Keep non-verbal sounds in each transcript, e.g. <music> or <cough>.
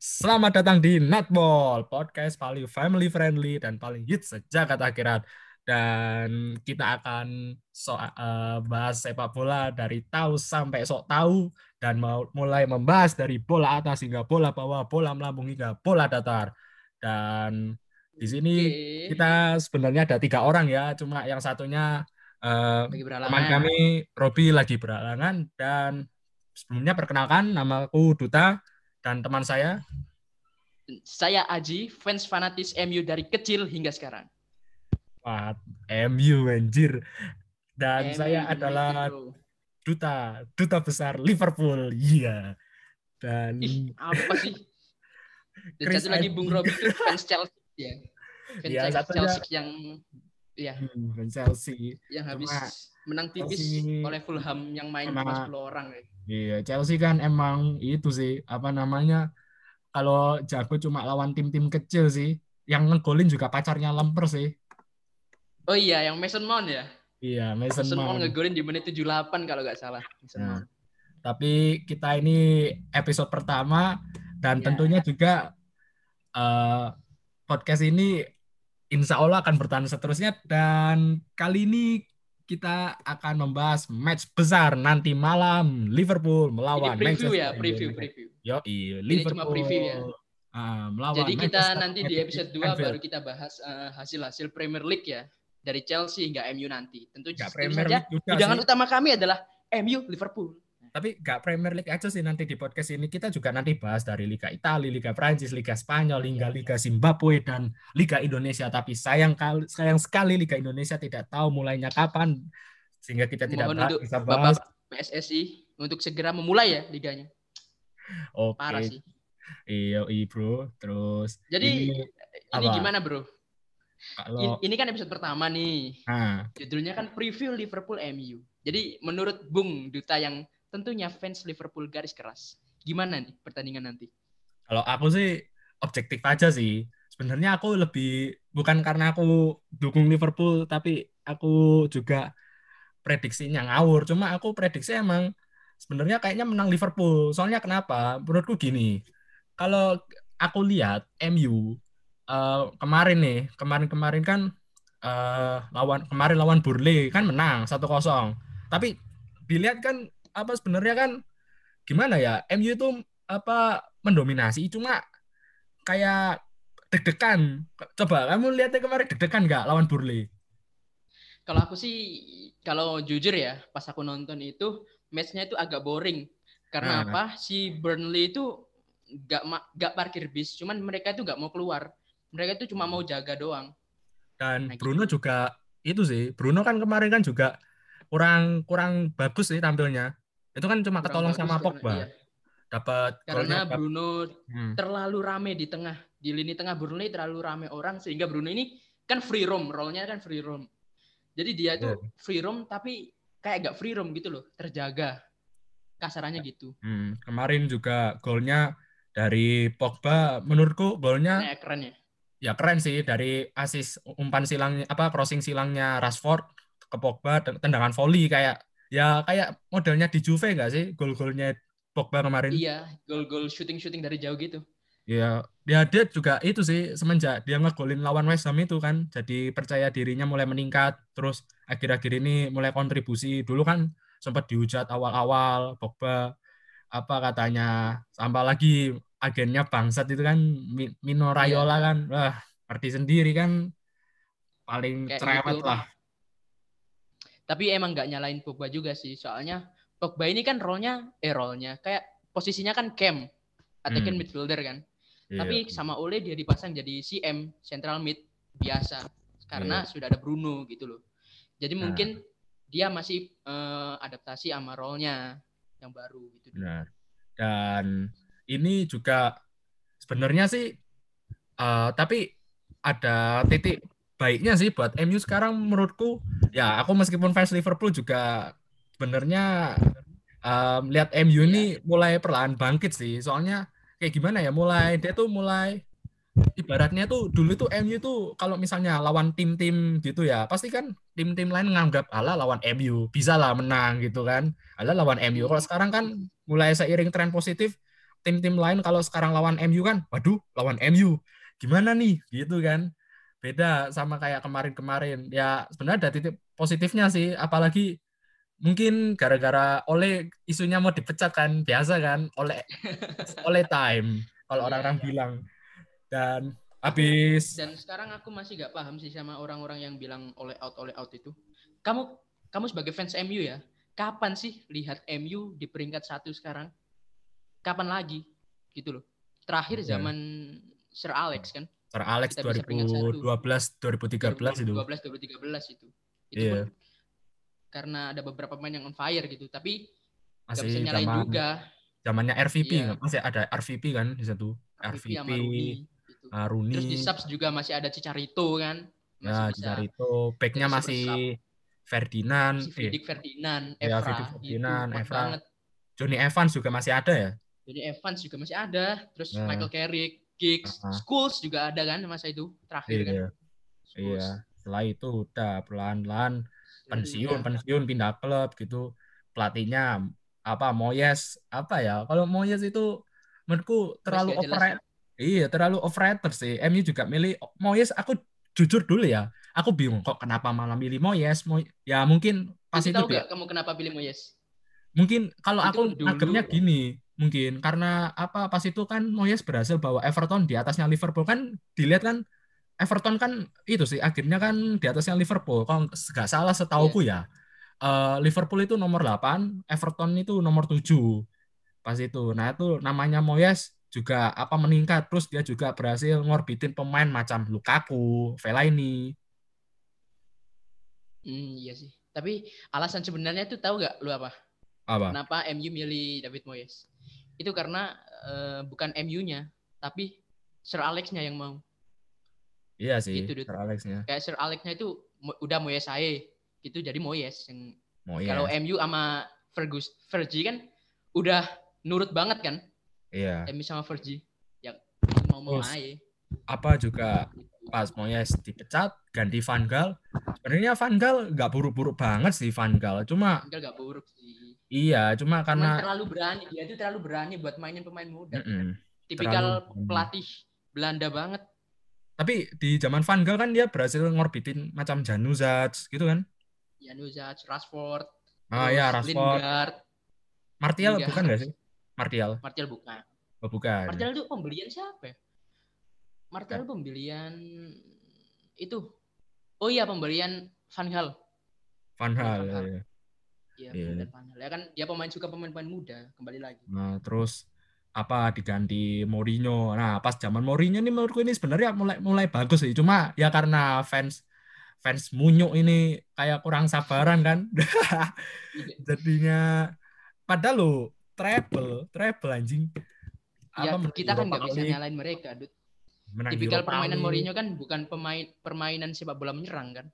Selamat datang di Netball, podcast paling family friendly dan paling hits sejak kata akhirat. Dan kita akan so, uh, bahas sepak bola dari tahu sampai sok tahu dan mau mulai membahas dari bola atas hingga bola bawah, bola melambung hingga bola datar. Dan di sini okay. kita sebenarnya ada tiga orang ya, cuma yang satunya uh, teman kami Robi lagi beralangan dan sebelumnya perkenalkan namaku Duta dan teman saya saya Aji, fans fanatis MU dari kecil hingga sekarang. Wah, MU anjir. Dan MU, saya adalah bro. duta duta besar Liverpool. Iya. Dan Ih, apa sih? <laughs> Dan Chris satu lagi Bung Robi itu fans Chelsea ya. <laughs> Fans ya, Chelsea yang ya. Hmm, fans Chelsea. Yang habis Cuma, menang tipis Chelsea, oleh Fulham yang main cuma 10 orang ya. Iya, Chelsea kan emang itu sih, apa namanya? Kalau jago cuma lawan tim-tim kecil sih. Yang ngegolin juga pacarnya Lemper sih. Oh iya, yang Mason Mount ya? Iya, Mason, Mason Mount. Mount ngegolin di menit 78 kalau nggak salah. Mason nah, Tapi kita ini episode pertama dan ya. tentunya juga uh, podcast ini insya Allah akan bertahan seterusnya dan kali ini kita akan membahas match besar nanti malam Liverpool melawan Ini preview Manchester ya, preview, preview. Yo, iya, Liverpool. Ini cuma preview ya. Uh, melawan Jadi kita Manchester nanti di episode 2 baru kita bahas uh, hasil-hasil Premier League ya dari Chelsea hingga MU nanti. Tentu Premier saja hidangan utama kami adalah MU Liverpool. Tapi gak Premier League aja sih nanti di podcast ini kita juga nanti bahas dari Liga Italia, Liga Prancis, Liga Spanyol, hingga Liga Zimbabwe dan Liga Indonesia. Tapi sayang kali, sayang sekali Liga Indonesia tidak tahu mulainya kapan sehingga kita tidak Mohon untuk bisa bahas. Bapak PSSI untuk segera memulai ya liganya. Oke. Parah sih. Iya, iya bro. Terus. Jadi ini, ini gimana bro? Kalau ini kan episode pertama nih. Nah. Judulnya kan preview Liverpool MU. Jadi menurut Bung Duta yang tentunya fans Liverpool garis keras. Gimana nih pertandingan nanti? Kalau aku sih objektif aja sih. Sebenarnya aku lebih bukan karena aku dukung Liverpool, tapi aku juga prediksinya ngawur. Cuma aku prediksi emang sebenarnya kayaknya menang Liverpool. Soalnya kenapa? Menurutku gini, kalau aku lihat MU uh, eh, kemarin nih, kemarin-kemarin kan uh, lawan kemarin lawan Burnley kan menang 1-0. Tapi dilihat kan apa sebenarnya kan gimana ya MU itu apa mendominasi cuma kayak deg-degan. Coba kamu lihatnya kemarin deg-degan nggak lawan Burley kalau aku sih kalau jujur ya pas aku nonton itu matchnya itu agak boring. Karena nah. apa? Si Burnley itu nggak nggak parkir bis cuman mereka itu nggak mau keluar. Mereka itu cuma mau jaga doang. Dan nah, Bruno gitu. juga itu sih Bruno kan kemarin kan juga kurang kurang bagus sih tampilnya itu kan cuma ketolong sama Pogba. Iya. Dapat karena Bruno hmm. terlalu rame di tengah. Di lini tengah Bruno ini terlalu rame orang sehingga Bruno ini kan free roam, role-nya kan free roam. Jadi dia itu yeah. free roam tapi kayak gak free roam gitu loh, terjaga. Kasarannya gitu. Hmm. Kemarin juga golnya dari Pogba menurutku golnya ya, keren ya. Ya keren sih dari asis umpan silangnya apa crossing silangnya Rashford ke Pogba tendangan volley kayak ya kayak modelnya di Juve nggak sih gol-golnya Pogba kemarin? Iya, gol-gol shooting-shooting dari jauh gitu. Iya, dia dia juga itu sih semenjak dia ngegolin lawan West Ham itu kan, jadi percaya dirinya mulai meningkat, terus akhir-akhir ini mulai kontribusi. Dulu kan sempat dihujat awal-awal Pogba apa katanya sampai lagi agennya bangsat itu kan Mino Raiola iya. kan, wah ngerti sendiri kan paling Kayak cerewet gitu. lah tapi emang nggak nyalain Pogba juga sih, soalnya Pogba ini kan role-nya, eh role-nya kayak posisinya kan cam, attacking hmm. midfielder kan. Iya. Tapi sama Ole dia dipasang jadi CM, central mid biasa, karena iya. sudah ada Bruno gitu loh. Jadi nah. mungkin dia masih uh, adaptasi sama role-nya yang baru gitu. Benar. Dan ini juga sebenarnya sih, uh, tapi ada titik baiknya sih buat MU sekarang menurutku ya aku meskipun fans Liverpool juga sebenarnya um, lihat MU ini iya. mulai perlahan bangkit sih soalnya kayak gimana ya mulai dia tuh mulai ibaratnya tuh dulu tuh MU tuh kalau misalnya lawan tim-tim gitu ya pasti kan tim-tim lain menganggap ala lawan MU bisa lah menang gitu kan ala lawan MU kalau sekarang kan mulai seiring tren positif tim-tim lain kalau sekarang lawan MU kan, waduh, lawan MU. Gimana nih? Gitu kan. Beda sama kayak kemarin-kemarin. Ya sebenarnya ada titik positifnya sih, apalagi mungkin gara-gara oleh isunya mau dipecat kan biasa kan oleh <laughs> oleh time kalau Iya, orang-orang iya. bilang dan habis Dan sekarang aku masih gak paham sih sama orang-orang yang bilang oleh out oleh out itu. Kamu kamu sebagai fans MU ya, kapan sih lihat MU di peringkat satu sekarang? Kapan lagi? Gitu loh. Terakhir zaman Sir Alex kan, Sir Alex Kita bisa peringkat satu. 2012 2013 itu 2012 2013 itu. Itu Iya. pun karena ada beberapa pemain yang on fire gitu, tapi masih bisa nyalain zaman juga. zamannya RVP Iya. nggak? masih ada RVP kan di situ RVP RVP Rooney gitu. ah, Rooney Terus di subs juga masih ada Cicarito kan, masih ya bisa. cari itu backnya masih. Ferdinand Si eh, Fidik Ferdinand, Ya, Fidik itu Ferdinand, Evra. banget. Johnny Evans juga masih ada ya Jadi Evans juga masih ada, terus Nah. Michael Carrick, Giggs, Ah. Schools juga ada kan masa itu terakhir kan. iya Scholes. iya setelah itu udah pelan-pelan Setelah itu pensiun udah. pensiun pindah klub gitu pelatihnya apa Moyes apa ya kalau Moyes itu menurutku terlalu overrated iya terlalu overrated sih MU juga milih Moyes aku jujur dulu ya aku bingung kok kenapa malah milih Moyes Moy ya mungkin pas Tapi itu tahu dia gak kamu kenapa pilih Moyes? mungkin kalau Itu aku nganggapnya gini mungkin karena apa pas itu kan Moyes berhasil bawa Everton di atasnya Liverpool kan dilihat kan Everton kan itu sih akhirnya kan di atasnya Liverpool kalau nggak salah setauku Iya. ya eh, Liverpool itu nomor 8 Everton itu nomor 7 pas itu nah itu namanya Moyes juga apa meningkat terus dia juga berhasil ngorbitin pemain macam Lukaku Fellaini Hmm, iya sih. Tapi alasan sebenarnya itu tahu gak lu apa? apa Kenapa MU milih David Moyes? Itu karena eh, bukan MU-nya, tapi Sir Alex-nya yang mau. iya sih Gitu. Sir Alex-nya Kayak Sir Alex-nya itu udah Moyes aja. Gitu jadi Moyes yang Moyes kalau MU sama Fergus Fergie kan udah nurut banget kan? iya MU sama Fergie. Ya mau mau aja. apa juga pas Moyes dipecat ganti Van Gaal sebenarnya Van Gaal nggak buruk-buruk banget sih Van Gaal cuma Enggak gak buruk sih. Iya cuma Cuman karena terlalu berani. Dia itu terlalu berani buat mainin pemain muda. Mm-mm. Tipikal terlalu pelatih Belanda banget. tapi di zaman Van Gaal kan dia berhasil ngorbitin macam Januzaj gitu kan Januzaj, Rashford, ah ya Rashford Lingard, Martial Lingard. bukan nggak sih Martial Martial bukan. oh, bukan Martial itu pembelian siapa ya? Martial pembelian itu. Oh iya pembelian Van Gaal. Van Gaal Van Gaal. Iya, Iya. Van Gaal. Ya kan dia pemain suka pemain-pemain muda, kembali lagi. nah terus apa diganti Mourinho nah pas zaman Mourinho ini menurutku ini sebenarnya mulai mulai bagus sih cuma ya karena fans fans munyuk ini kayak kurang sabaran kan Iya. <laughs> jadinya padahal lo treble treble anjing Ya, menang kita kan nggak bisa nyalain mereka, Dut. menang Tipikal Europa permainan. Mourinho kan bukan pemain permainan sepak bola menyerang kan.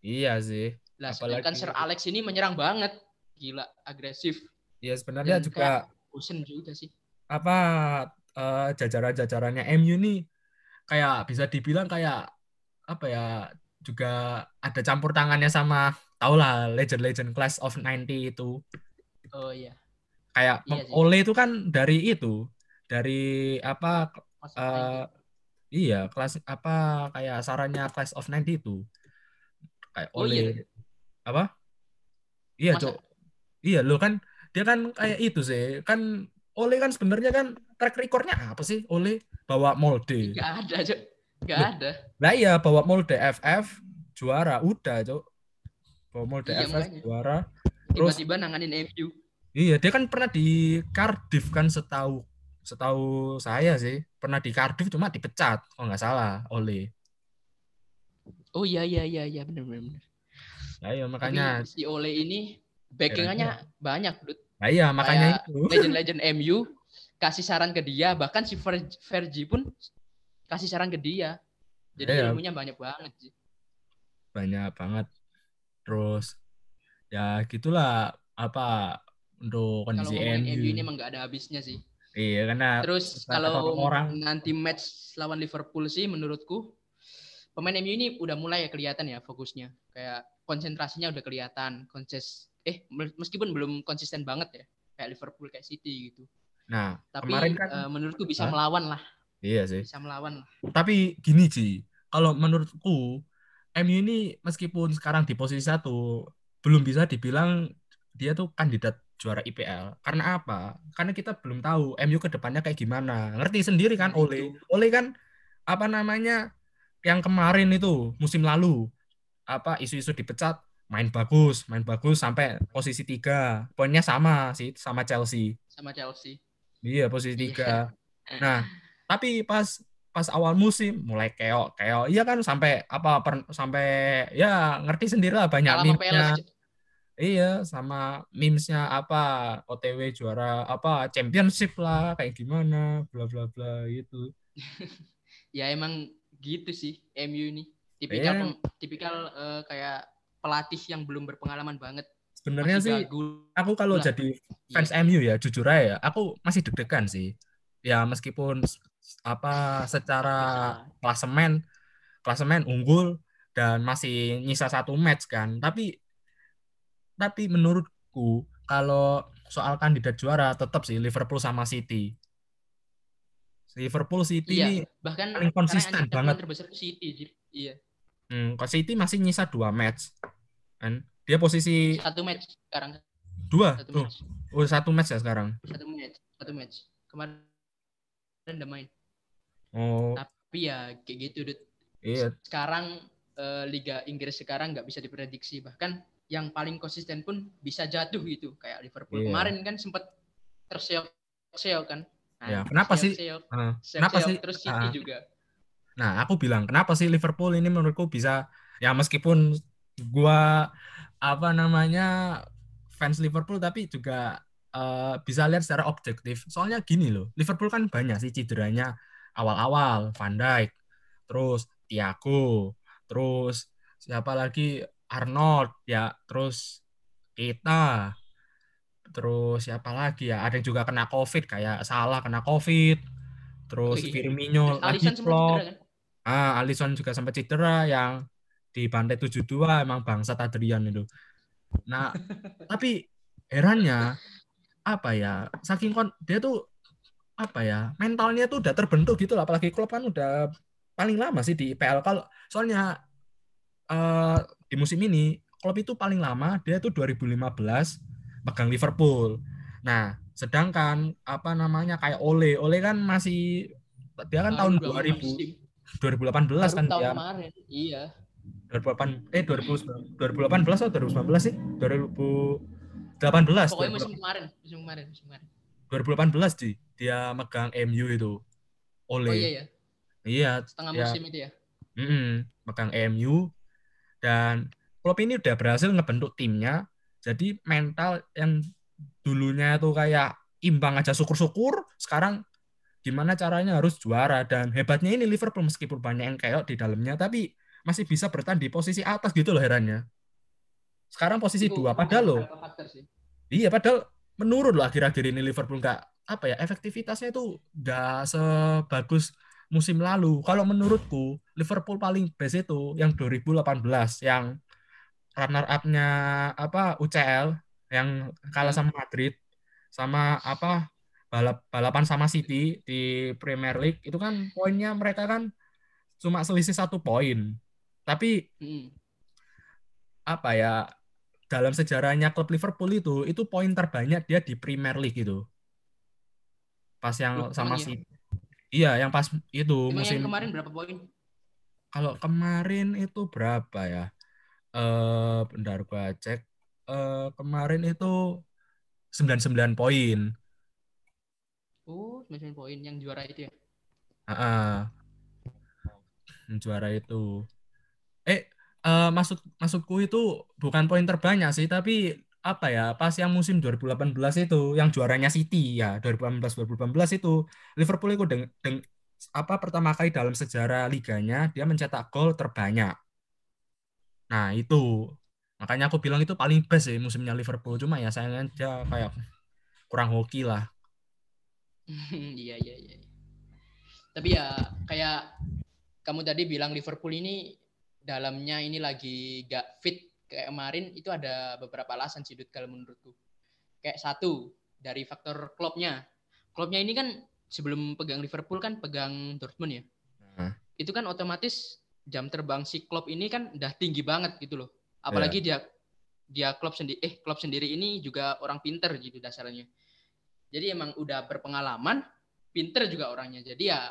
iya sih Lah Apalagi- sedangkan Sir Alex ini menyerang banget. Gila, agresif. ya sebenarnya Dan juga Bosen juga sih. apa eh, jajaran-jajarannya MU ini kayak bisa dibilang kayak apa ya juga ada campur tangannya sama tau lah legend-legend class of 90 itu Oh iya. kayak Iya. Ole itu kan dari itu dari apa eh, iya kelas apa kayak sarannya class of 90 itu kayak Oh, Ole iya. apa iya cok iya lo kan dia kan kayak itu sih kan Ole kan sebenarnya kan track recordnya apa sih Ole bawa molde Gak ada, Cok. Gak Loh. ada. lah iya bawa molde FF juara udah cok bawa molde Iya, FF makanya. juara Terus- Tiba-tiba nanganin MU. Iya, dia kan pernah di Cardiff kan setahu setahu saya sih pernah di Cardiff cuma dipecat kalau nggak salah oleh. Oh iya iya iya iya benar benar. Nah, iya Tapi makanya, si Ole ini backingannya banyak, Dut. nah, iya makanya Kayak itu. Legend-legend MU kasih saran ke dia, bahkan si Fergie pun kasih saran ke dia. Jadi Iya. ilmunya banyak banget sih. banyak banget. Terus ya gitulah apa untuk Kalau kondisi ngomongin MU. MU ini emang gak ada habisnya sih. Iya karena Terus kalau orang nanti match lawan Liverpool sih menurutku pemain MU ini udah mulai ya kelihatan ya fokusnya. Kayak konsentrasinya udah kelihatan, konses eh meskipun belum konsisten banget ya. Kayak Liverpool kayak City gitu. Nah, Tapi kemarin kan eh, menurutku bisa melawan lah, iya sih. bisa melawan lah. Tapi gini Ji, kalau menurutku MU ini meskipun sekarang di posisi satu belum bisa dibilang dia tuh kandidat juara IPL. Karena apa? Karena kita belum tahu MU ke depannya kayak gimana. Ngerti sendiri kan Nah, Ole. itu. Ole kan apa namanya yang kemarin itu musim lalu apa isu-isu dipecat main bagus, main bagus sampai posisi tiga, poinnya sama sih sama Chelsea. sama Chelsea. Iya posisi Iya. tiga. <laughs> Nah, tapi pas pas awal musim mulai keok keok iya kan sampai apa per- sampai ya ngerti sendiri lah banyak meme-nya iya sama memesnya apa OTW juara apa championship lah kayak gimana bla bla bla gitu <laughs> Ya emang gitu sih MU ini. Tipikal Iya. pem- tipikal eh, kayak pelatih yang belum berpengalaman banget. sebenarnya sih aku kalau lah. jadi Iya. fans MU ya jujur aja ya aku masih deg-degan sih ya meskipun apa secara Bisa. klasemen klasemen unggul dan masih nyisa satu match kan tapi tapi menurutku kalau soal kandidat juara tetap sih Liverpool sama City Liverpool City Iya. ini Bahkan paling konsisten banget. terbesar City. Iya. Hmm, City masih nyisa dua match kan dia posisi Satu match sekarang. dua Satu tuh match. oh, satu match ya sekarang Satu match. Satu match. Kemarin udah main. oh Tapi ya kayak gitu, Dut. iya Sekarang eh, Liga Inggris sekarang nggak bisa diprediksi. Bahkan yang paling konsisten pun bisa jatuh gitu. Kayak Liverpool Iya. kemarin kan sempat terseok-seok kan. Ya, kenapa sih? Ah, kenapa sih Terus City Ah. juga. Nah, aku bilang kenapa sih Liverpool ini menurutku bisa ya meskipun gua apa namanya fans Liverpool tapi juga eh, bisa lihat secara objektif. Soalnya gini loh, Liverpool kan banyak sih cederanya awal-awal, Van Dijk, terus Thiago, terus siapa lagi Arnold ya, terus kita terus siapa lagi ya? Ada yang juga kena COVID kayak Salah kena COVID. Terus Oh iya. Firmino lagi flop ah Alisson juga sempat cedera yang di pantai 72 emang bangsa Tadrian itu. Nah, <laughs> tapi herannya apa ya? Saking kon dia tuh apa ya? Mentalnya tuh udah terbentuk gitu lah apalagi klub kan udah paling lama sih di IPL kalau soalnya uh, di musim ini klub itu paling lama dia tuh 2015 pegang Liverpool. Nah, sedangkan apa namanya kayak Ole, Ole kan masih dia kan ah, tahun 2000. Masih 2018 Baru kan tahun ya. kemarin. Iya. 2008 eh 2019, 2018 atau 2019 sih? 2018. Pokoknya musim kemarin, musim kemarin, musim kemarin. 2018 sih dia megang MU itu oleh oh, iya, iya. iya setengah ya. musim itu ya mm -mm, megang MU dan Klopp ini udah berhasil ngebentuk timnya jadi mental yang dulunya itu kayak imbang aja syukur-syukur sekarang gimana caranya harus juara dan hebatnya ini Liverpool meskipun banyak yang keok di dalamnya tapi masih bisa bertahan di posisi atas gitu loh herannya. Sekarang posisi Itu dua padahal loh. Iya, padahal menurun loh akhir-akhir ini Liverpool nggak apa ya efektivitasnya itu nggak sebagus musim lalu. Kalau menurutku Liverpool paling best itu yang 2018 yang runner up-nya apa UCL yang kalah Hmm. sama Madrid sama apa balap balapan sama City di Premier League itu kan poinnya mereka kan cuma selisih satu poin. Tapi Hmm. apa ya dalam sejarahnya klub Liverpool itu itu poin terbanyak dia di Premier League itu pas yang Loh, sama emang si iya yang pas itu Emang musim yang kemarin berapa poin? kalau kemarin itu berapa ya eh bentar gua cek eh kemarin itu 99 poin Oh, 99 poin yang juara itu ya. Ah, yang juara itu. Eh eh, maksud maksudku itu bukan poin terbanyak sih tapi apa ya pas yang musim 2018 itu yang juaranya City ya 2018 2018 itu Liverpool itu deng, deng- apa pertama kali dalam sejarah liganya dia mencetak gol terbanyak. Nah itu. Makanya aku bilang itu paling best sih musimnya Liverpool. Cuma ya sayangnya dia kayak kurang hoki lah <laughs> iya, iya, iya. Tapi ya kayak kamu tadi bilang Liverpool ini dalamnya ini lagi gak fit kayak kemarin itu ada beberapa alasan sih Dut kalau menurutku. Kayak satu dari faktor klubnya. klubnya ini kan sebelum pegang Liverpool kan pegang Dortmund ya. Nah. Itu kan otomatis jam terbang si klub ini kan udah tinggi banget gitu loh. Apalagi dia dia klub sendiri eh klub sendiri ini juga orang pinter gitu dasarnya. Jadi emang udah berpengalaman, pinter juga orangnya. Jadi ya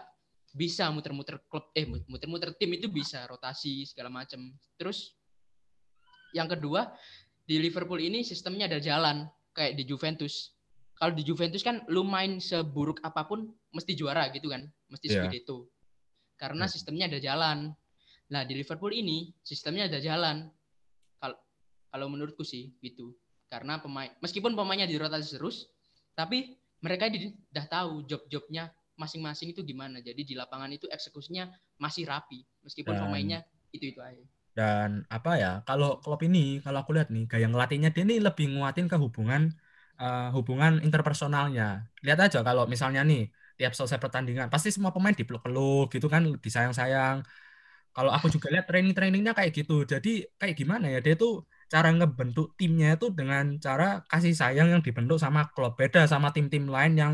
bisa muter-muter klub eh muter-muter tim itu bisa rotasi segala macam. Terus yang kedua di Liverpool ini sistemnya ada jalan kayak di Juventus. Kalau di Juventus kan lu main seburuk apa pun mesti juara gitu kan, mesti yeah. Scudetto. Karena sistemnya ada jalan. Nah, di Liverpool ini sistemnya ada jalan. Kalau kalau menurutku sih gitu. Karena pemain meskipun pemainnya dirotasi terus, tapi mereka udah tahu job-jobnya masing-masing itu gimana. Jadi di lapangan itu eksekusinya masih rapi meskipun Dan... pemainnya itu-itu aja. Dan apa ya, kalau klub ini, kalau aku lihat nih, gaya ngelatihnya dia ini lebih nguatin ke hubungan uh, hubungan interpersonalnya. Lihat aja kalau misalnya nih, tiap selesai pertandingan, pasti semua pemain dipeluk-peluk gitu kan, disayang-sayang. Kalau aku juga lihat training-trainingnya kayak gitu. Jadi kayak gimana ya, dia tuh cara ngebentuk timnya itu dengan cara kasih sayang yang dibentuk sama klub. Beda sama tim-tim lain yang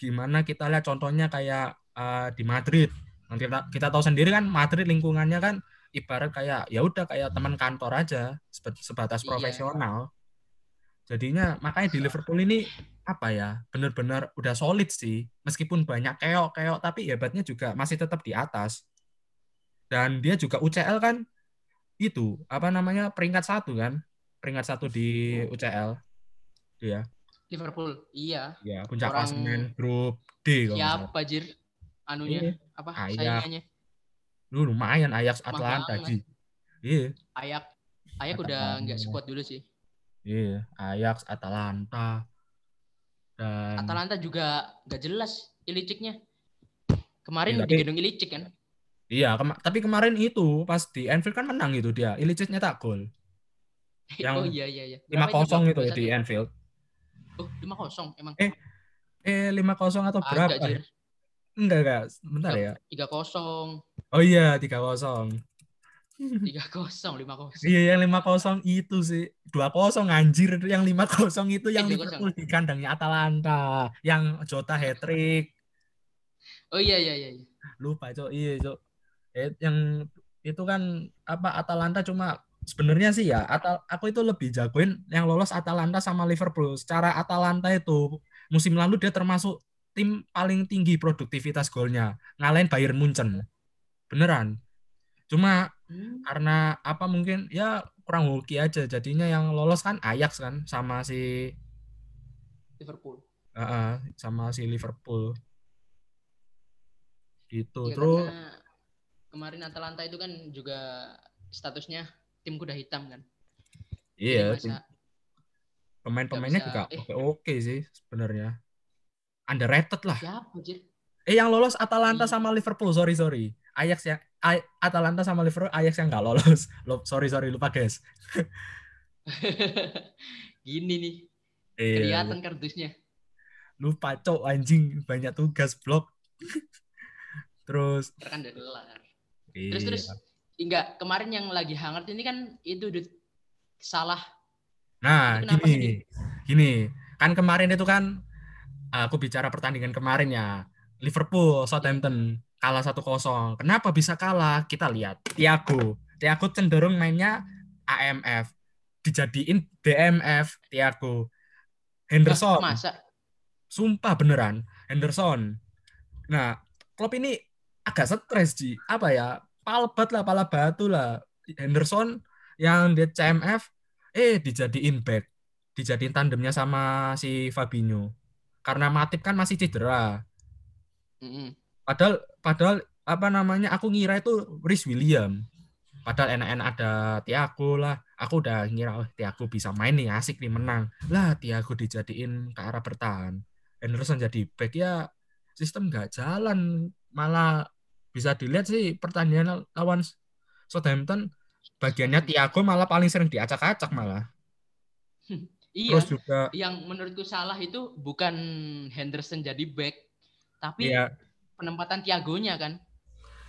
gimana kita lihat contohnya kayak uh, di Madrid. Nanti kita, kita tahu sendiri kan Madrid lingkungannya kan ibarat kayak ya udah kayak teman kantor aja sebatas iya. profesional. Jadinya makanya di Liverpool ini apa ya benar-benar udah solid sih meskipun banyak keok-keok tapi hebatnya juga masih tetap di atas. Dan dia juga UCL kan itu apa namanya peringkat satu kan peringkat satu di UCL dia. Liverpool iya. Ya puncak Orang... klasemen grup D. Siapa jir anunya iya. apa saingannya? Lu lumayan Ajax Atlanta sih. Iya. Ajax Ajax udah nggak sekuat dulu sih. Iya, Ajax Atalanta. Dan Atalanta juga nggak jelas Iliciknya. Kemarin iya, di gedung Ilicik kan? Iya, kema tapi kemarin itu pas di Anfield kan menang itu dia. Ilicik nyetak gol. <laughs> Yang oh iya iya iya. Lima kosong itu ya di Anfield. Oh, lima kosong emang. Eh, eh lima kosong atau berapa? Agak, Enggak, enggak. Bentar ya. Tiga kosong. Oh iya, tiga kosong. <laughs> Tiga kosong, lima kosong. Iya, yang lima kosong itu sih. Dua kosong anjir. Yang lima kosong itu yang eh, Liverpool di kandangnya Atalanta. Yang Jota hat -trick. Oh iya, iya, iya. Lupa, Cok. Iya, Cok. Eh, yang itu kan apa Atalanta cuma sebenarnya sih ya Atal aku itu lebih jagoin yang lolos Atalanta sama Liverpool. Secara Atalanta itu musim lalu dia termasuk tim paling tinggi produktivitas golnya. Ngalahin Bayern Munchen. Beneran. Cuma hmm. karena apa mungkin ya kurang hoki aja. Jadinya yang lolos kan Ajax kan sama si Liverpool. Uh, sama si Liverpool. Gitu ya, terus kemarin Atalanta itu kan juga statusnya tim kuda hitam kan iya pemain-pemainnya juga eh. oke okay sih sebenarnya underrated lah. Siapa, Jir? Eh yang lolos Atalanta iya. sama Liverpool, sorry sorry. Ajax ya, Atalanta sama Liverpool, Ajax yang nggak lolos. <laughs> sorry sorry lupa guys. <laughs> Gini nih, iya. kelihatan kardusnya. Lupa cok anjing banyak tugas blok. <laughs> terus. Iya. Terus terus enggak kemarin yang lagi hangat ini kan itu salah. Nah, gini, gini, kan kemarin itu kan aku bicara pertandingan kemarin ya. Liverpool, Southampton kalah 1-0. Kenapa bisa kalah? Kita lihat. Thiago. Thiago cenderung mainnya AMF. Dijadiin DMF Thiago. Henderson. Masa? Sumpah beneran. Henderson. Nah, klub ini agak stres, Ji. Apa ya? Palbat lah, pala batu lah. Henderson yang di CMF, eh dijadiin back. Dijadiin tandemnya sama si Fabinho karena Matip kan masih cedera. Mm-hmm. Padahal padahal apa namanya aku ngira itu Rhys William. Padahal enak-enak ada Tiago lah. Aku udah ngira oh Tiago bisa main nih asik nih menang. Lah Tiago dijadiin ke arah bertahan. Henderson jadi back ya sistem nggak jalan malah bisa dilihat sih pertandingan lawan Southampton bagiannya Tiago malah paling sering diacak-acak malah. Iya. Terus juga yang menurutku salah itu bukan Henderson jadi back, tapi iya. penempatan Tiagonya kan.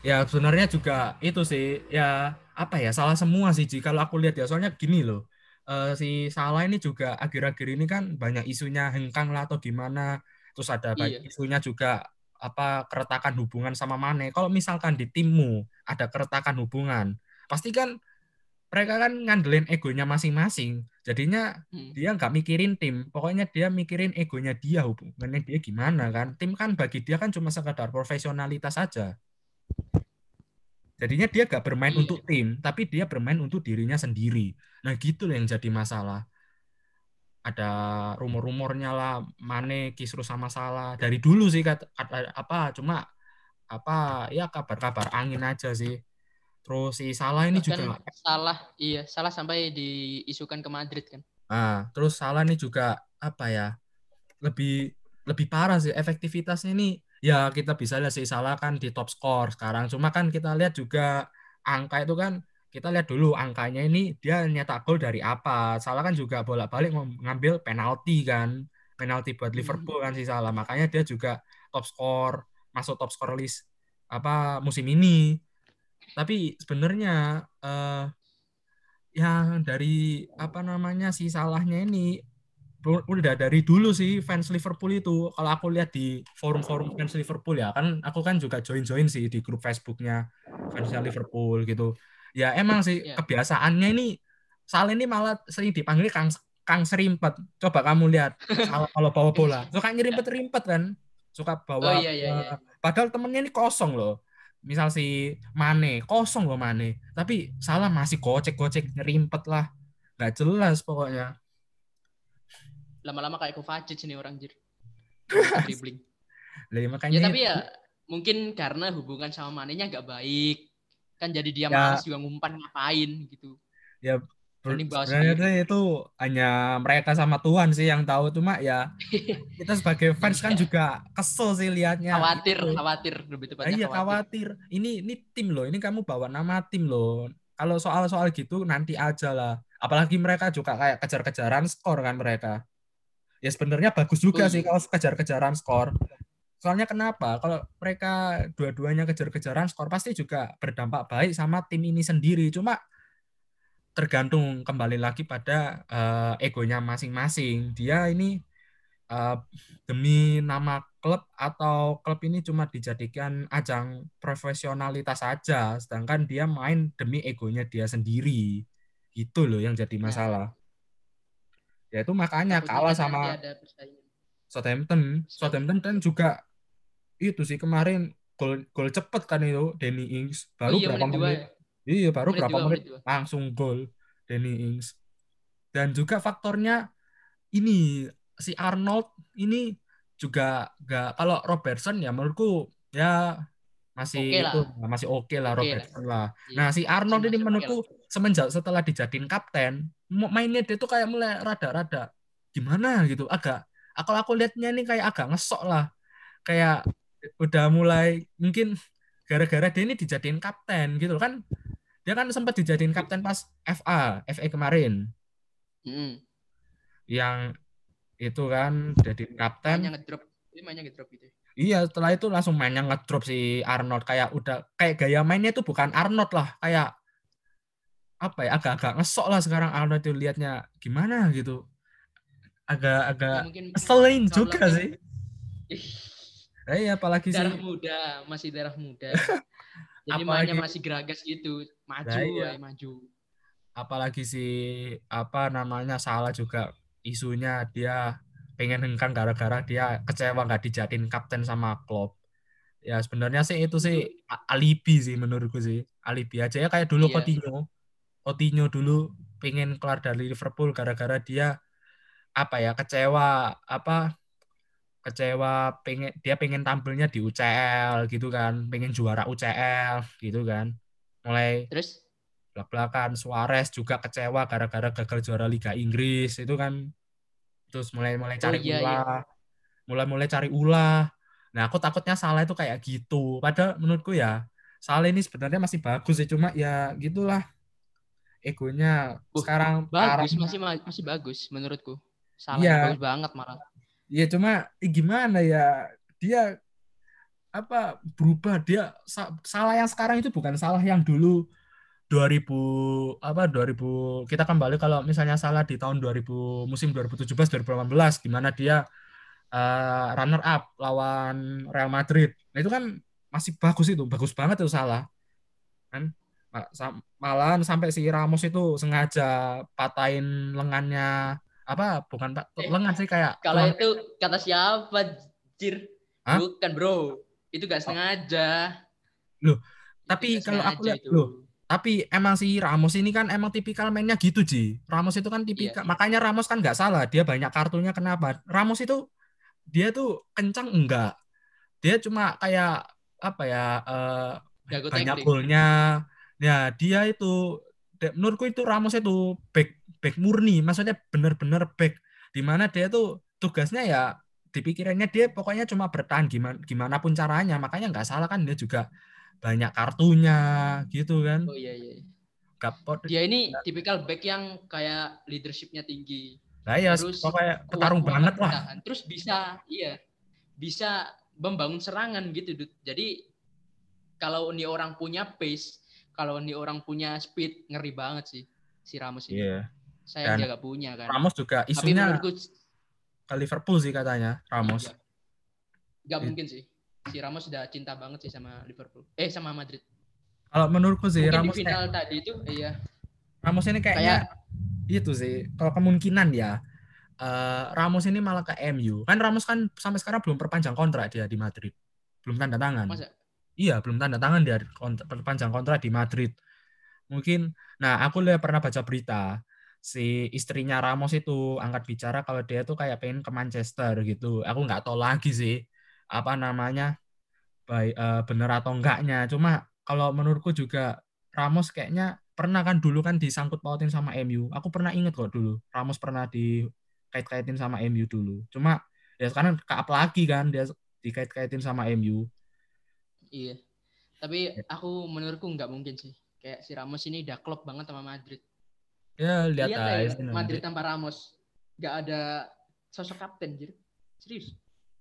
Ya sebenarnya juga itu sih ya apa ya salah semua sih Ji kalau aku lihat ya soalnya gini loh uh, si Salah ini juga akhir-akhir ini kan banyak isunya hengkang lah atau gimana Terus ada iya. isunya juga apa keretakan hubungan sama Mane. Kalau misalkan di timmu ada keretakan hubungan, pasti kan mereka kan ngandelin egonya masing-masing. Jadinya hmm. dia nggak mikirin tim, pokoknya dia mikirin egonya dia hubungannya dia gimana kan. Tim kan bagi dia kan cuma sekadar profesionalitas saja. Jadinya dia gak bermain iya. untuk tim, tapi dia bermain untuk dirinya sendiri. Nah gitu loh yang jadi masalah. Ada rumor-rumornya lah, Mane Kisru sama Salah. Dari dulu sih kata, kata apa, cuma apa ya kabar-kabar angin aja sih. Terus si Salah ini Bahkan juga Salah, iya, Salah sampai diisukan ke Madrid kan. Nah, terus Salah ini juga apa ya? Lebih lebih parah sih efektivitasnya ini ya kita bisa lihat sih salah kan di top score sekarang. Cuma kan kita lihat juga angka itu kan kita lihat dulu angkanya ini dia nyetak gol dari apa. Salah kan juga bolak-balik mengambil penalti kan. Penalti buat hmm. Liverpool kan sih salah. Makanya dia juga top score, masuk top score list apa musim ini. Tapi sebenarnya eh, yang dari apa namanya si salahnya ini udah dari dulu sih fans Liverpool itu kalau aku lihat di forum-forum fans Liverpool ya kan aku kan juga join-join sih di grup Facebooknya fansnya Liverpool gitu ya emang sih yeah. kebiasaannya ini Salah ini malah sering dipanggil Kang Kang Serimpet. Coba kamu lihat <laughs> kalau bawa bola. Suka nyerimpet-rimpet kan? Suka bawa oh, iya, iya, iya. padahal temennya ini kosong loh. Misal si Mane kosong loh Mane. Tapi salah masih gocek-gocek nyerimpet lah. Nggak jelas pokoknya. Lama-lama kayak Kovacic nih orang jir. <laughs> Dribbling. Ya, makanya ya tapi ya mungkin karena hubungan sama Manenya gak baik kan jadi dia ya. malas juga ngumpan ngapain gitu ya sebenarnya itu hanya mereka sama Tuhan sih yang tahu cuma ya <laughs> kita sebagai fans kan juga kesel sih liatnya khawatir gitu. khawatir lebih tepatnya iya khawatir. khawatir ini ini tim loh ini kamu bawa nama tim loh kalau soal-soal gitu nanti aja lah apalagi mereka juga kayak kejar-kejaran skor kan mereka ya sebenarnya bagus juga sih kalau kejar-kejaran skor. Soalnya kenapa? Kalau mereka dua-duanya kejar-kejaran skor pasti juga berdampak baik sama tim ini sendiri. Cuma tergantung kembali lagi pada uh, egonya masing-masing. Dia ini uh, demi nama klub atau klub ini cuma dijadikan ajang profesionalitas saja, sedangkan dia main demi egonya dia sendiri. Itu loh yang jadi nah, masalah. Ya itu makanya kalah sama Southampton. Southampton kan juga itu sih kemarin gol gol cepet kan itu Danny Ings baru oh, iya, berapa menit? Ya? Iya baru menit berapa dua, menit, menit langsung gol Danny Ings. Dan juga faktornya ini si Arnold ini juga gak kalau Robertson ya menurutku ya masih okay itu masih oke okay lah okay Robertson lah. lah. Iya. Nah si Arnold ini menurutku okay semenjak setelah dijadiin kapten mainnya dia tuh kayak mulai rada-rada gimana gitu agak kalau aku lihatnya ini kayak agak ngesok lah kayak udah mulai mungkin gara-gara dia ini dijadiin kapten gitu kan dia kan sempat dijadiin kapten pas FA FA kemarin. Hmm. yang itu kan jadi kapten. Mainnya ngedrop. Ini mainnya ngedrop gitu Iya, setelah itu langsung mainnya ngedrop si Arnold. Kayak udah kayak gaya mainnya itu bukan Arnold lah, kayak apa ya agak-agak ngesok lah sekarang Arnold itu liatnya. Gimana gitu? Agak-agak ya, keselin juga sih Eh, iya, apalagi darah sih. muda, masih darah muda. <laughs> Jadi mainnya masih geragas gitu, maju nah, iya. ya, maju. Apalagi si apa namanya salah juga isunya dia pengen hengkang gara-gara dia kecewa nggak dijadiin kapten sama klub. Ya sebenarnya sih itu sih alibi sih menurutku sih. Alibi aja ya kayak dulu iya. Coutinho. Coutinho dulu pengen keluar dari Liverpool gara-gara dia apa ya kecewa apa kecewa pengen dia pengen tampilnya di UCL gitu kan pengen juara UCL gitu kan. Mulai terus? belak-belakan Suarez juga kecewa gara-gara gagal juara Liga Inggris itu kan. Terus mulai mulai cari oh, iya, ulah. iya. mulai mulai cari ulah. Nah aku takutnya salah itu kayak gitu. Padahal menurutku ya salah ini sebenarnya masih bagus sih cuma ya gitulah egonya. Uh, sekarang bagus masih masih bagus menurutku. Salah ya. bagus banget malah Iya cuma gimana ya dia apa berubah dia salah yang sekarang itu bukan salah yang dulu 2000 apa 2000 kita kembali kalau misalnya salah di tahun 2000 musim 2017 2018 di mana dia uh, runner up lawan Real Madrid. Nah itu kan masih bagus itu, bagus banget itu salah. Kan malahan sampai si Ramos itu sengaja patahin lengannya apa? Bukan pak. Eh, lengan sih kayak kalau itu kata siapa Jir? Hah? bukan bro. Itu gak sengaja. Loh tapi kalau aku lihat loh tapi emang si Ramos ini kan emang tipikal mainnya gitu Ji. Ramos itu kan tipikal iya. makanya Ramos kan nggak salah. Dia banyak kartunya kenapa Ramos itu dia tuh kencang enggak. Dia cuma kayak apa ya uh, banyak golnya. Ya dia itu menurutku itu Ramos itu back back murni maksudnya bener-bener back di mana dia tuh tugasnya ya dipikirannya dia pokoknya cuma bertahan gimana gimana pun caranya makanya nggak salah kan dia juga banyak kartunya gitu kan. Oh iya iya. Gapot. Dia ini tipikal back yang kayak leadershipnya tinggi. Nah ya, terus pokoknya petarung kuat, banget lah. Terus bisa, iya, bisa membangun serangan gitu. Jadi kalau ini orang punya pace, kalau ini orang punya speed, ngeri banget sih si Ramos ini. Iya. Saya dia gak punya kan. Ramos juga isunya Tapi menurutku, ke Liverpool sih katanya Ramos. Iya. Gak mungkin sih si Ramos sudah cinta banget sih sama Liverpool. Eh sama Madrid. Kalau menurutku sih Mungkin Ramos di final kayak, tadi itu iya. Ramos ini kayaknya kayak, itu sih. Kalau kemungkinan ya uh, Ramos ini malah ke MU. Kan Ramos kan sampai sekarang belum perpanjang kontrak dia di Madrid. Belum tanda tangan. Masa? Iya, belum tanda tangan dia kontrak, perpanjang kontrak di Madrid. Mungkin nah aku lihat pernah baca berita si istrinya Ramos itu angkat bicara kalau dia tuh kayak pengen ke Manchester gitu. Aku nggak tahu lagi sih apa namanya baik uh, benar atau enggaknya. Cuma kalau menurutku juga Ramos kayaknya pernah kan dulu kan disangkut pautin sama MU. Aku pernah inget kok dulu Ramos pernah dikait-kaitin sama MU dulu. Cuma ya sekarang ke apa lagi kan dia dikait-kaitin sama MU. Iya. Tapi ya. aku menurutku nggak mungkin sih. Kayak si Ramos ini udah klop banget sama Madrid. Ya lihat, lihat aja. Ya, Madrid tanpa Ramos. Nggak ada sosok kapten jadi. Serius.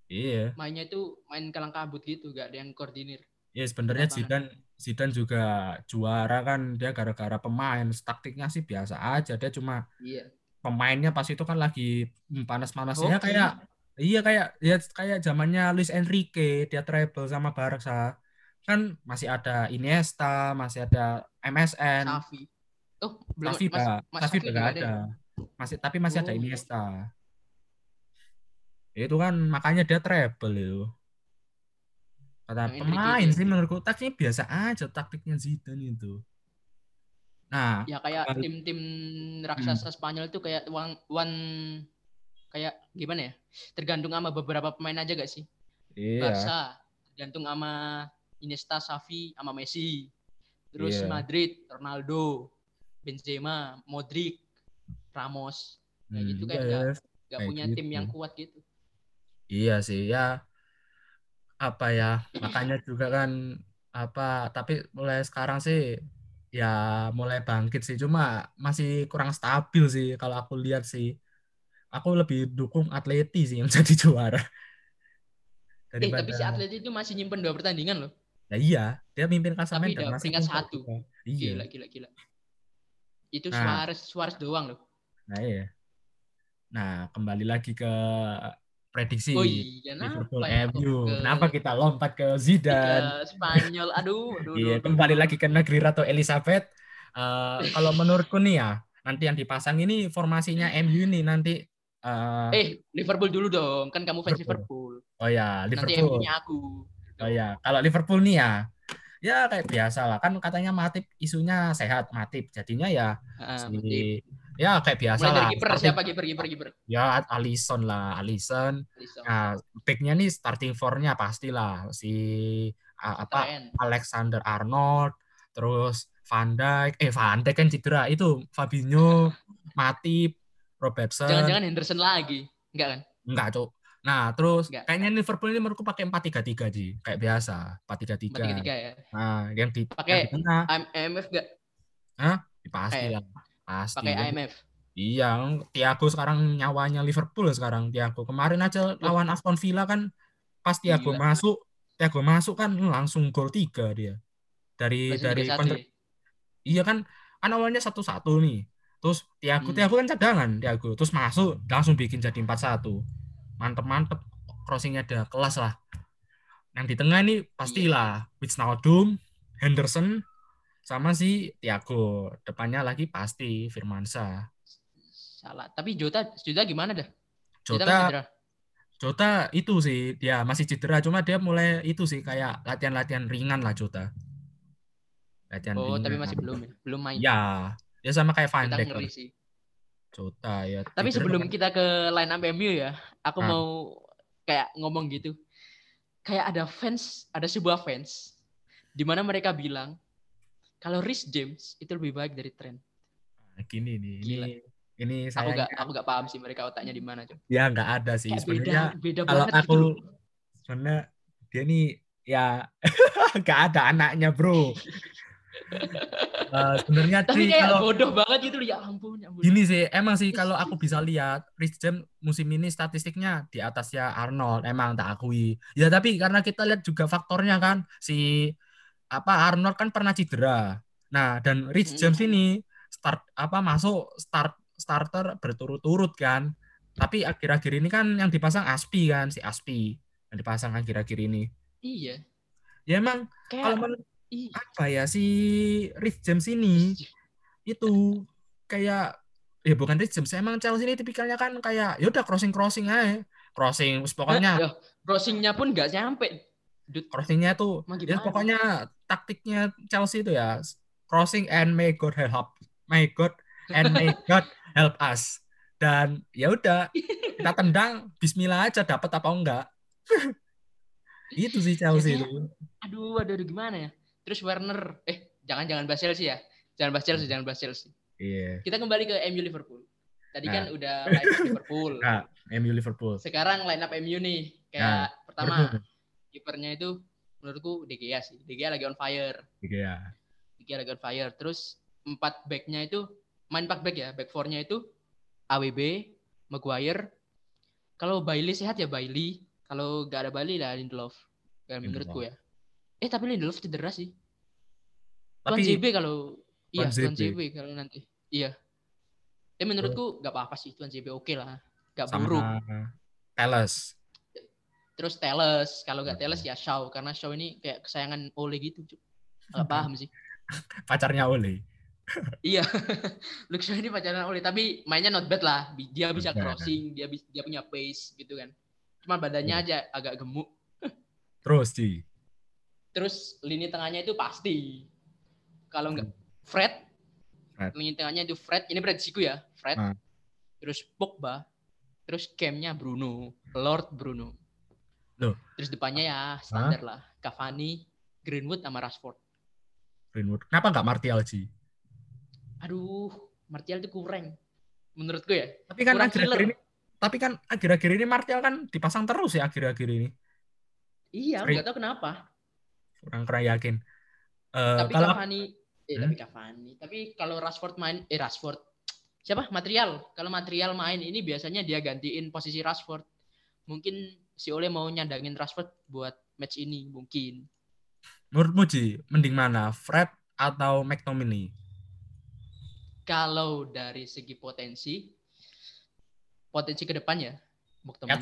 Iya. Mainnya itu main kalang kabut gitu, gak ada yang koordinir. Iya, sebenarnya Zidane Zidane juga juara kan dia gara-gara pemain. Taktiknya sih biasa aja, dia cuma Iya. Pemainnya pas itu kan lagi panas-panasnya okay. kayak iya kayak ya kayak zamannya Luis Enrique, dia treble sama Barca. Kan masih ada Iniesta, masih ada MSN. Safi. Oh, belum mas, mas Safi ada. ada. Masih tapi masih oh. ada Iniesta itu kan makanya dia treble itu kata nah, pemain sih menurutku taktiknya biasa aja taktiknya Zidane itu nah ya kayak tim-tim raksasa hmm. Spanyol itu kayak one, one kayak gimana ya tergantung sama beberapa pemain aja gak sih iya. Barca tergantung sama Iniesta, Xavi, sama Messi terus iya. Madrid, Ronaldo, Benzema, Modric, Ramos. Kayak hmm, gitu kayak yes. gak, gak punya gitu. tim yang kuat gitu. Iya sih ya apa ya makanya juga kan apa tapi mulai sekarang sih ya mulai bangkit sih. Cuma masih kurang stabil sih kalau aku lihat sih. Aku lebih dukung Atleti sih yang <laughs> jadi juara. Eh tapi si Atleti itu masih nyimpen dua pertandingan loh. Nah iya dia mimpin klasemen dan masih peringkat satu. iya. Gila gila gila itu nah, Suarez Suarez doang loh nah iya nah kembali lagi ke prediksi oh, iya, Liverpool MU. Ke... Kenapa kita lompat ke Zidane? Ke Spanyol. Aduh, aduh. Iya, kembali lagi ke negeri Ratu Elizabeth. Uh, kalau menurutku nih ya, nanti yang dipasang ini formasinya MU nih nanti uh, Eh, Liverpool dulu dong. Kan kamu fans Liverpool. Oh ya, Liverpool. Nanti MU-nya aku. Oh ya, kalau Liverpool nih ya, ya kayak biasa lah kan katanya Matip isunya sehat Matip jadinya ya uh, si Matip ya kayak biasa Mulai lah. kiper siapa kiper kiper kiper? Ya Alisson lah, Alisson. Nah, picknya nih starting four-nya pastilah si uh, apa Alexander Arnold, terus Van Dijk, eh Van Dijk kan cedera itu Fabinho, <laughs> Matip, Robertson. Jangan-jangan Henderson lagi, enggak kan? Enggak, Cuk. Nah, terus Enggak. kayaknya Liverpool ini menurutku pakai 4-3-3 sih, kayak biasa, 4-3-3. 4-3-3 ya. Nah, yang di pakai IMF enggak? Hah? Pasti lah. Pasti. Pakai IMF. Iya, Tiago sekarang nyawanya Liverpool sekarang Tiago. Kemarin aja lawan Aston Villa kan pas Tiago Gila. masuk, Tiago masuk kan langsung gol tiga dia. Dari Masih dari kontra... Iya kan, kan awalnya satu-satu nih. Terus Tiago, hmm. Tiago kan cadangan Tiago. Terus masuk langsung bikin jadi empat satu. Mantep mantep. crossingnya ada kelas lah. Yang di tengah ini pastilah Wijnaldum, Henderson, sama si Thiago. Depannya lagi pasti Firmansyah. Salah. Tapi Jota, Jota gimana dah? Jota, Jota itu sih dia masih cedera cuma dia mulai itu sih kayak latihan-latihan ringan lah Jota. Latihan oh, ringan. tapi masih belum ya? Belum main. Ya, ya sama kayak Van Dijk. sih. Jota ya. Tapi sebelum kan. kita ke line up MU ya, aku ah. mau kayak ngomong gitu. Kayak ada fans, ada sebuah fans di mana mereka bilang kalau Rhys James itu lebih baik dari Trent. Nah, gini nih, Gila. ini ini saya aku gak aku gak paham sih mereka otaknya di mana coba ya nggak ada sih sebenarnya beda, beda kalau aku gitu sebenarnya dia nih ya <laughs> nggak ada anaknya bro <laughs> uh, sebenarnya tapi sih, kalau, bodoh banget gitu ya ampun, ya ampun gini sih emang sih kalau aku bisa lihat Rich James musim ini statistiknya di atasnya Arnold emang tak akui ya tapi karena kita lihat juga faktornya kan si apa Arnold kan pernah cedera nah dan Rich James ini start apa masuk start starter berturut-turut kan. Tapi akhir-akhir ini kan yang dipasang Aspi kan, si Aspi yang dipasang akhir-akhir ini. Iya. Ya emang Kayak, kalau menurut apa ya si Rich James ini itu kayak ya bukan Rich James, emang Chelsea ini tipikalnya kan kayak ya udah crossing crossing aja, crossing pokoknya. Eh, crossingnya pun nggak nyampe. Crossingnya tuh, ya pokoknya taktiknya Chelsea itu ya crossing and may God help, may God and may <laughs> God help us. Dan ya udah, kita tendang, bismillah aja dapat apa enggak. <laughs> itu sih Chelsea itu. Aduh, aduh, aduh, gimana ya? Terus Werner, eh jangan jangan bahas Chelsea ya. Jangan bahas Chelsea, jangan bahas Chelsea. Iya. Yeah. Kita kembali ke MU Liverpool. Tadi kan nah. kan udah line up Liverpool. <laughs> Nah, MU Liverpool. Sekarang line up MU nih. Kayak nah, pertama kipernya itu menurutku De Gea sih. De Gea lagi on fire. De Gea. De Gea lagi on fire. Terus empat backnya itu main pack back ya, back four-nya itu AWB, Maguire. Kalau Bailey sehat ya Bailey. Kalau gak ada Bailey lah Lindelof. Menurutku ya. Eh tapi Lindelof cedera sih. Tapi Tuan JB kalau iya Tuan JB kalau nanti. Iya. Eh menurutku gak apa-apa sih Tuan JB oke okay lah. Gak Sama buruk. Teles. Terus Teles, kalau gak Teles ya Shaw karena Shaw ini kayak kesayangan Ole gitu. Gak paham sih. <laughs> Pacarnya Ole iya, <laughs> Luke Shaw ini pacaran Oli, tapi mainnya not bad lah. Dia bisa crossing, dia bisa, dia punya pace gitu kan. Cuma badannya iya. aja agak gemuk. <laughs> Terus sih. Terus lini tengahnya itu pasti. Kalau enggak Fred, Fred. lini tengahnya itu Fred. Ini prediksiku ya, Fred. Hmm. Terus Pogba, terus camnya Bruno, Lord Bruno. Loh. Terus depannya ya standar huh? lah, Cavani, Greenwood sama Rashford. Greenwood. Kenapa nggak Martial sih? aduh Martial itu kurang menurutku ya tapi kan akhir-akhir ini tapi kan akhir-akhir ini Martial kan dipasang terus ya akhir-akhir ini iya nggak tahu kenapa kurang kurang yakin. Uh, tapi kalau Cavani eh hmm? tapi Cavani. Tapi kalau Rashford main eh Rashford siapa? Material. Kalau material main ini biasanya dia gantiin posisi Rashford. Mungkin si Ole mau nyandangin Rashford buat match ini mungkin. Menurutmu Ji mending mana Fred atau McTominay? Kalau dari segi potensi potensi ke depannya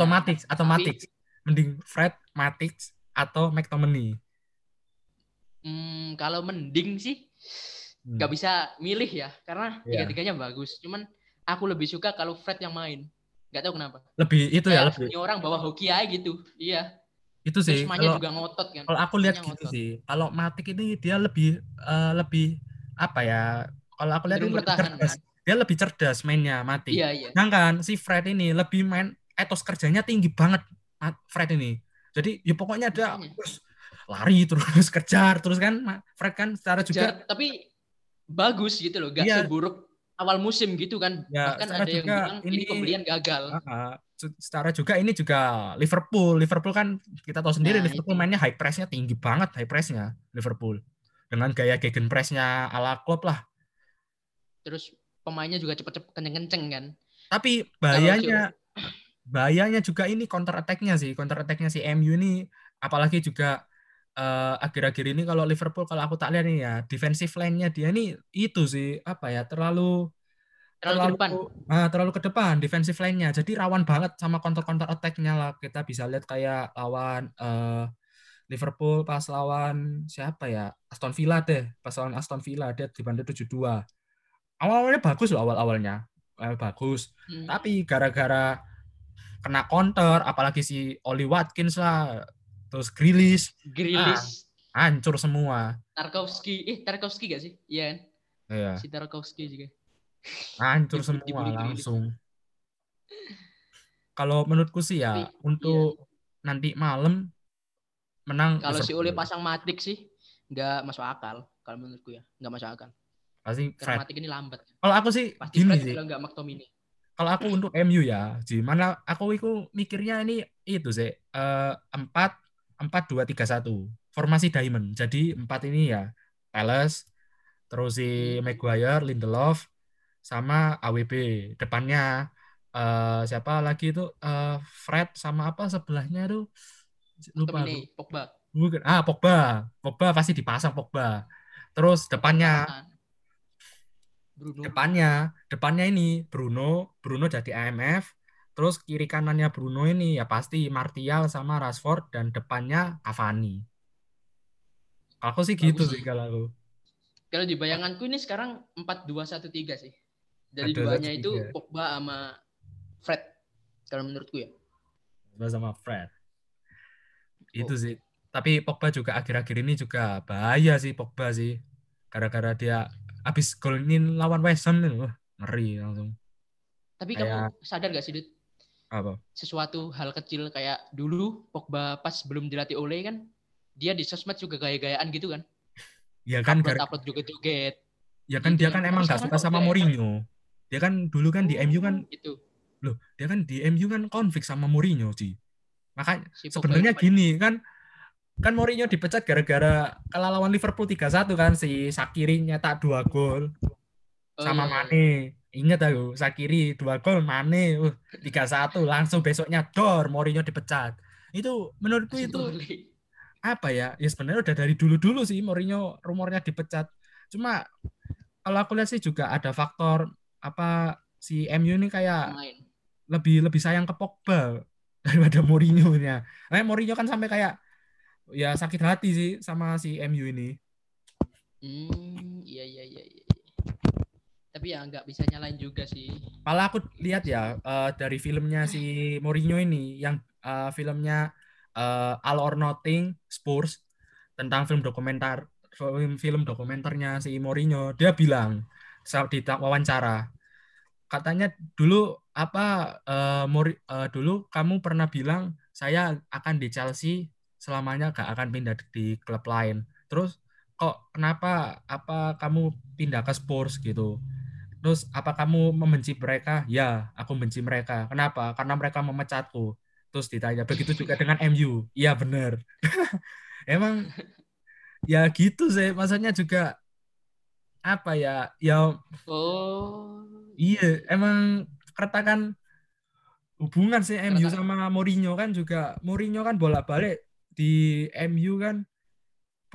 Matic atau Matic. Mending Fred Matic atau McTominay hmm, kalau mending sih hmm. nggak hmm. bisa milih ya karena yeah. tiga-tiganya bagus cuman aku lebih suka kalau Fred yang main nggak tahu kenapa lebih itu ya, Kayak ya lebih orang bawa hoki aja gitu iya itu sih kalau, juga ngotot kan kalau aku lihat gitu ngotot. sih kalau Matic ini dia lebih uh, lebih apa ya kalau aku lihat lebih cerdas. Kan? Dia lebih cerdas mainnya mati. Iya, iya. Sedangkan si Fred ini lebih main etos kerjanya tinggi banget Fred ini. Jadi ya pokoknya dia terus lari terus <laughs> kejar terus kan Fred kan secara juga tapi bagus gitu loh, gak iya. seburuk awal musim gitu kan. Ya, Bahkan ada yang bilang ini, ini pembelian gagal. Uh, secara juga ini juga Liverpool. Liverpool kan kita tahu sendiri nah, Liverpool itu. mainnya high pressnya tinggi banget high pressnya Liverpool. Dengan gaya gegen pressnya ala Klopp lah terus pemainnya juga cepet-cepet kenceng-kenceng kan. Tapi bahayanya bahayanya juga ini counter attack-nya sih, counter attack-nya si MU ini apalagi juga uh, akhir-akhir ini kalau Liverpool kalau aku tak lihat nih ya defensive line-nya dia ini itu sih apa ya terlalu terlalu, terlalu ke depan. Uh, terlalu ke depan defensive line-nya. Jadi rawan banget sama counter-counter attack-nya lah. Kita bisa lihat kayak lawan uh, Liverpool pas lawan siapa ya? Aston Villa deh. Pas lawan Aston Villa dia dibantu 7-2. Awal-awalnya bagus loh awal-awalnya. Eh, bagus. Hmm. Tapi gara-gara kena counter apalagi si Oli Watkins lah terus Grilis. Grilis. Ah, hancur semua. Tarkowski eh Tarkowski gak sih? Iya kan? Iya. Si Tarkowski juga. Hancur semua dibuli langsung. Kalau menurutku sih ya Tapi, untuk iya. nanti malam menang kalau si Oli pasang Matik sih nggak masuk akal kalau menurutku ya. Nggak masuk akal. Pasti Karena Matik ini lambat. Kalau aku sih pasti gini sih. nggak McTominay. Kalau aku untuk MU ya, gimana aku itu mikirnya ini itu sih eh, empat empat dua tiga satu formasi diamond. Jadi empat ini ya Palace, terus si Maguire, Lindelof, sama AWB. Depannya uh, siapa lagi itu uh, Fred sama apa sebelahnya itu lupa ini, Pogba. Bukan. Ah Pogba, Pogba pasti dipasang Pogba. Terus depannya Bruno. Depannya, depannya ini Bruno, Bruno jadi AMF, terus kiri kanannya Bruno ini ya pasti Martial sama Rashford dan depannya Cavani. Aku sih gitu Bagus. sih kalau aku. Kalau di bayanganku ini sekarang 4-2-1-3 sih. Dari duanya itu Pogba sama Fred. Kalau menurutku ya. Pogba sama Fred. Itu oh. sih. Tapi Pogba juga akhir-akhir ini juga bahaya sih Pogba sih. Gara-gara dia abis golin lawan West Ham wah ngeri langsung. Tapi kayak... kamu sadar gak sih, Dut? Apa? Sesuatu hal kecil kayak dulu Pogba pas belum dilatih oleh kan, dia di sosmed juga gaya-gayaan gitu kan. <laughs> Ya kan upload, upload joget-joget. Ya kan gitu dia kan, kan emang gak suka sama Mourinho. Dia kan dulu kan di MU kan itu. Loh, dia kan di MU kan konflik sama Mourinho sih. Makanya si sebenarnya gini kan kan Mourinho dipecat gara-gara kalah lawan Liverpool 3-1 kan si Sakiri nyetak dua gol oh, sama iya. Mane. Ingat aku, Sakiri dua gol, Mane uh, 3-1 langsung besoknya dor Mourinho dipecat. Itu menurutku itu apa ya? Ya sebenarnya udah dari dulu-dulu sih Mourinho rumornya dipecat. Cuma kalau aku lihat sih juga ada faktor apa si MU ini kayak Main. lebih lebih sayang ke Pogba <laughs> daripada Mourinho-nya. Nah, Mourinho kan sampai kayak ya sakit hati sih sama si MU ini. Hmm, iya iya iya. Tapi ya nggak bisa nyalain juga sih. Malah aku lihat ya uh, dari filmnya si Mourinho ini yang uh, filmnya uh, All or Nothing Spurs tentang film dokumenter film film dokumenternya si Mourinho dia bilang saat di wawancara katanya dulu apa uh, Mori, uh, dulu kamu pernah bilang saya akan di Chelsea selamanya gak akan pindah di klub lain. Terus kok kenapa apa kamu pindah ke Spurs gitu? Terus apa kamu membenci mereka? Ya, aku benci mereka. Kenapa? Karena mereka memecatku. Terus ditanya, begitu juga <laughs> dengan MU. Iya bener. <laughs> Emang ya gitu sih. Maksudnya juga apa ya? Ya Oh. Iya, emang keretakan hubungan sih MU sama Mourinho kan juga Mourinho kan bolak-balik di MU kan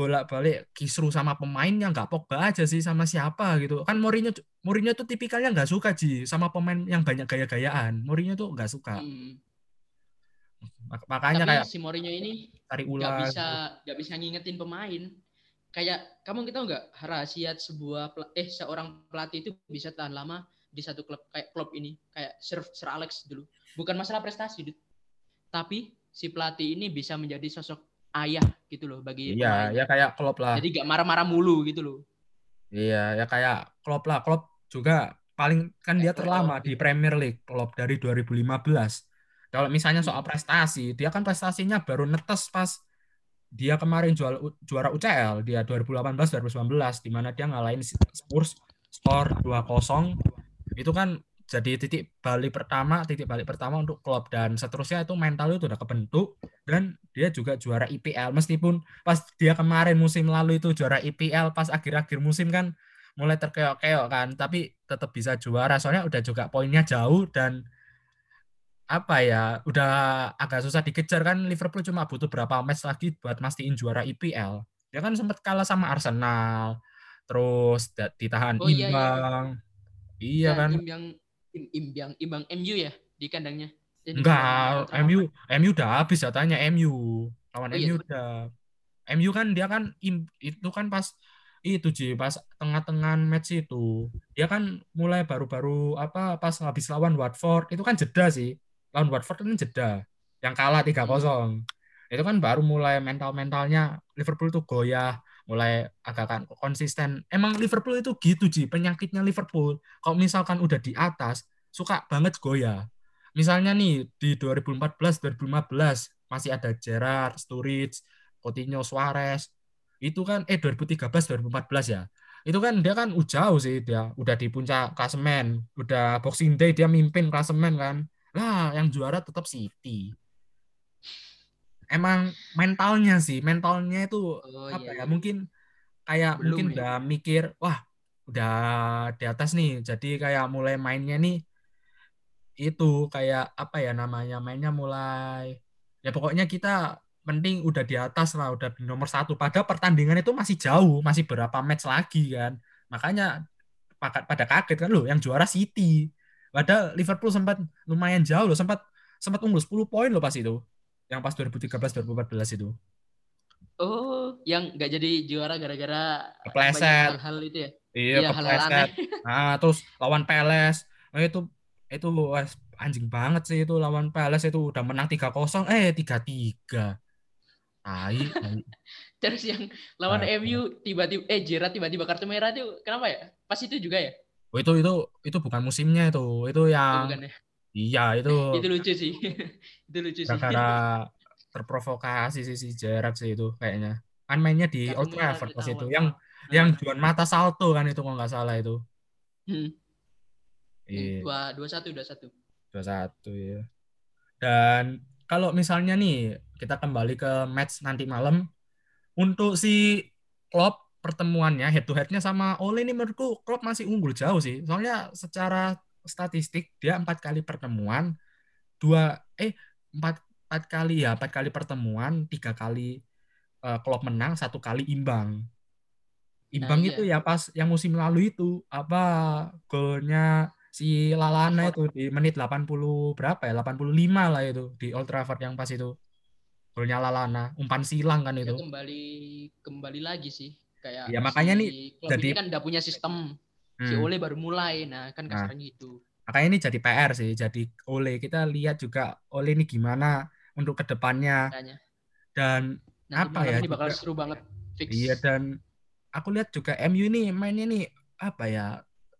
bolak-balik kisru sama pemain yang nggak Pogba aja sih sama siapa gitu. Kan Mourinho Mourinho tuh tipikalnya nggak suka ji sama pemain yang banyak gaya-gayaan. Mourinho tuh nggak suka. Hmm. makanya Tapi kayak si Mourinho ini tarik ulang nggak bisa nggak bisa ngingetin pemain. Kayak kamu kita nggak rahasia sebuah eh seorang pelatih itu bisa tahan lama di satu klub kayak klub ini kayak Sir, Sir Alex dulu. Bukan masalah prestasi dude. tapi si pelatih ini bisa menjadi sosok ayah gitu loh bagi Iya, ya kayak Klopp lah. Jadi gak marah-marah mulu gitu loh. Iya, ya kayak Klopp lah. Klopp juga paling kan dia terlama di Premier League Klopp dari 2015. Kalau misalnya soal prestasi, dia kan prestasinya baru netes pas dia kemarin jual, juara UCL dia 2018 2019 di mana dia ngalahin Spurs skor 2-0. Itu kan jadi titik balik pertama titik balik pertama untuk klub. Dan seterusnya itu mental itu udah kebentuk. Dan dia juga juara IPL meskipun pas dia kemarin musim lalu itu juara IPL pas akhir-akhir musim kan mulai terkeok-keok kan. Tapi tetap bisa juara. Soalnya udah juga poinnya jauh dan apa ya udah agak susah dikejar kan. Liverpool cuma butuh berapa match lagi buat mastiin juara IPL dia kan sempat kalah sama Arsenal. Terus ditahan oh, imbang iya, iya Iya Dan kan? imbang im, imbang imbang MU ya di kandangnya. Dan Enggak, MU. MU udah habis katanya MU. Lawan Oh iya, MU udah. MU kan dia kan im- itu kan pas itu Ji, pas tengah-tengah match itu. Dia kan mulai baru-baru apa pas habis lawan Watford itu kan jeda sih. Lawan Watford kan jeda. Yang kalah 3-0. Itu kan baru mulai mental-mentalnya Liverpool tuh goyah, mulai agak konsisten. Emang Liverpool itu gitu Ji, penyakitnya Liverpool. Kalau misalkan udah di atas, suka banget goyah. Misalnya nih di 2014 2015 masih ada Gerrard, Sturridge, Coutinho, Suarez. Itu kan eh 2013 2014 ya. Itu kan dia kan jauh sih dia, udah di puncak klasemen, udah Boxing Day dia mimpin klasemen kan. Lah yang juara tetap City. Emang mentalnya sih, mentalnya itu Oh apa iya. ya? Mungkin kayak Belum mungkin ya. udah mikir, wah udah di atas nih, jadi kayak mulai mainnya nih itu kayak apa ya namanya mainnya mulai ya pokoknya kita penting udah di atas lah udah di nomor satu padahal pertandingan itu masih jauh masih berapa match lagi kan makanya pada pada kaget kan loh yang juara City padahal Liverpool sempat lumayan jauh loh sempat sempat unggul 10 poin loh pas itu yang pas 2013 2014 itu Oh, yang nggak jadi juara gara-gara Kepleset. hal-hal itu ya. iya Iya, kepleset aneh. <laughs> nah terus lawan Peles nah, itu itu wes, anjing banget sih itu lawan Peles itu udah menang 3-0 eh 3-3 tai. <laughs> Terus yang lawan Nah, MU tiba-tiba eh Gerrard tiba-tiba kartu merah itu kenapa ya? Pas itu juga ya? Oh, itu itu itu bukan musimnya itu itu Oh, yang bukan ya? Iya itu Itu lucu sih. <laughs> itu lucu sih. gara-gara terprovokasi sih si Gerrard sih itu kayaknya. Kan mainnya di Old Trafford pas itu. yang Nah, yang Juan Mata salto kan itu kalau nggak salah itu. Hmm, iya. Dua dua satu dua satu. dua satu ya dan kalau misalnya nih kita kembali ke match nanti malam. Untuk si Klopp pertemuannya head to headnya sama Ole ini menurutku Klopp masih unggul jauh sih. Soalnya secara statistik dia empat kali pertemuan dua eh empat empat kali ya empat kali pertemuan tiga kali eh, Klopp menang satu kali imbang imbang Nah, itu iya. ya pas yang musim lalu itu apa golnya si Lalana itu di menit 80 berapa ya 85 lah itu di Old Trafford yang pas itu golnya Lalana umpan silang kan Ya itu kembali kembali lagi sih kayak Ya, makanya si nih klub jadi- kan udah punya sistem. Si Hmm. Ole baru mulai. Nah, kan Nah. kasarnya gitu. makanya ini jadi PR sih jadi Ole kita lihat juga Ole ini gimana untuk ke depannya Makanya. dan Nanti apa ya ini bakal juga- seru banget. Fix. Iya dan aku lihat juga MU ini mainnya nih apa ya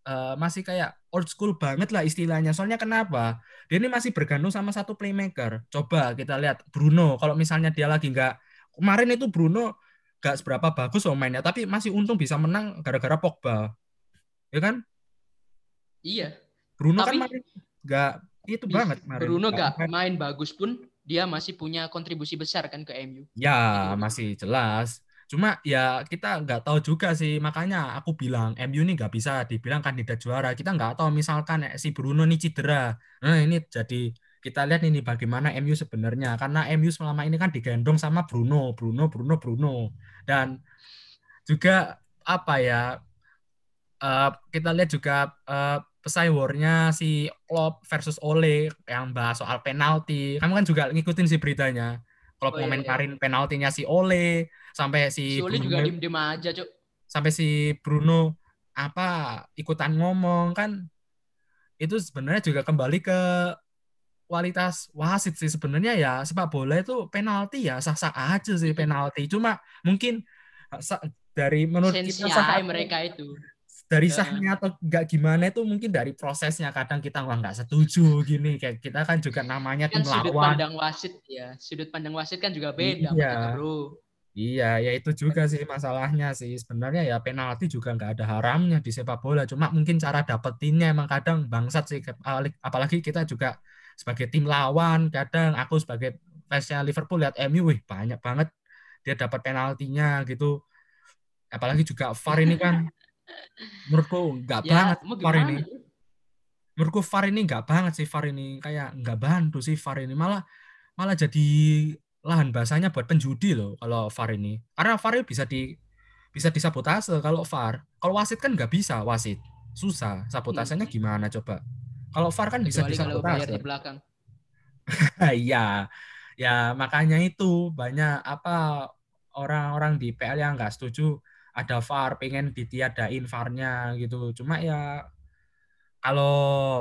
eh, masih kayak old school banget lah istilahnya. Soalnya kenapa? Dia ini masih bergantung sama satu playmaker. Coba kita lihat Bruno. Kalau misalnya dia lagi nggak kemarin itu Bruno nggak seberapa bagus loh mainnya, tapi masih untung bisa menang gara-gara Pogba. Ya kan? Iya. Bruno kan Tapi- main nggak itu Bis- banget kemarin. Bruno Nggak gak main. main bagus pun dia masih punya kontribusi besar kan ke MU. Ya, Itu. masih jelas. Cuma ya kita nggak tahu juga sih. Makanya aku bilang MU ini nggak bisa dibilang kandidat juara. Kita nggak tahu misalkan eh, si Bruno ini cedera. Nah ini jadi kita lihat ini bagaimana MU sebenarnya. Karena MU selama ini kan digendong sama Bruno, Bruno, Bruno, Bruno. Dan juga apa ya? Eh, kita lihat juga eh, pesaing war-nya si Klopp versus Ole yang bahas soal penalti. Kamu kan juga ngikutin sih beritanya. Klopp Oh, iya, komentarin penaltinya si Ole sampai si, Si Ole Bruno, juga diem-diem aja, Cuk. sampai si Bruno apa ikutan ngomong kan itu sebenarnya juga kembali ke kualitas wasit sih sebenarnya ya sepak bola itu penalti ya sah-sah aja sih penalti cuma mungkin sa- dari menurut kita mereka itu. Dari Ya. sahnya atau enggak gimana itu mungkin dari prosesnya kadang kita wah nggak setuju gini kayak kita kan juga namanya Kan tim sudut lawan pandang wasit ya. Sudut pandang wasit kan juga beda Iya. Bro. iya ya itu juga sih masalahnya sih sebenarnya ya penalti juga nggak ada haramnya di sepak bola cuma mungkin cara dapetinnya emang kadang bangsat sih apalagi- apalagi kita juga sebagai tim lawan kadang aku sebagai fansnya Liverpool lihat MU wih banyak banget dia dapat penaltinya gitu apalagi juga VAR ini kan <laughs> menurutku nggak Ya, banget VAR ini menurutku VAR ini nggak banget sih VAR ini kayak nggak bantu sih VAR ini malah malah jadi lahan basahnya buat penjudi loh kalau VAR ini karena VAR ini bisa di bisa disabotase kalau VAR kalau wasit kan nggak bisa wasit susah. Sabotasenya hmm. gimana coba? Kalau VAR kan bisa disabotase. di belakang. <laughs> Iya. ya makanya itu banyak apa orang-orang di PL yang nggak setuju ada VAR, pengen ditiadain VAR-nya gitu. Cuma ya kalau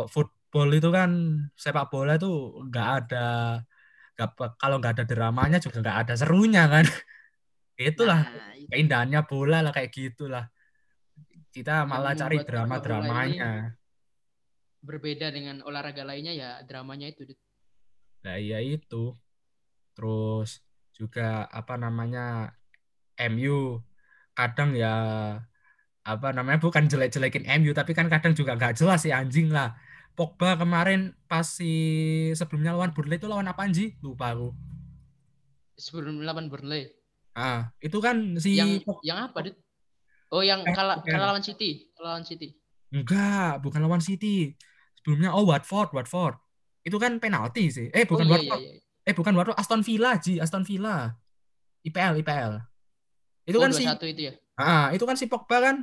football itu kan sepak bola itu nggak ada gak, kalau nggak ada dramanya juga nggak ada serunya kan. <laughs> Itulah nah, itu. keindahannya bola lah kayak gitulah. Kita malah cari drama-dramanya. Berbeda dengan olahraga lainnya ya dramanya itu. Nah iya itu. Terus juga apa namanya MU kadang ya apa namanya bukan jelek-jelekin MU tapi kan kadang juga nggak jelas sih anjing lah. Pogba kemarin pas si sebelumnya lawan Burnley itu lawan apa anjing? Lupa aku. Sebelum lawan Burnley. Ah, itu kan si yang yang apa, Dit? Oh, yang eh, kalah kalah lawan City, lawan City. Enggak, bukan lawan City. Sebelumnya oh Watford, Watford. Itu kan penalti sih. Eh, bukan oh, iya, Watford. Iya, iya. Eh, bukan Watford, Aston Villa, Ji, Aston Villa. IPL, IPL. Itu oh, kan si itu ya. Ah, itu kan si Pogba kan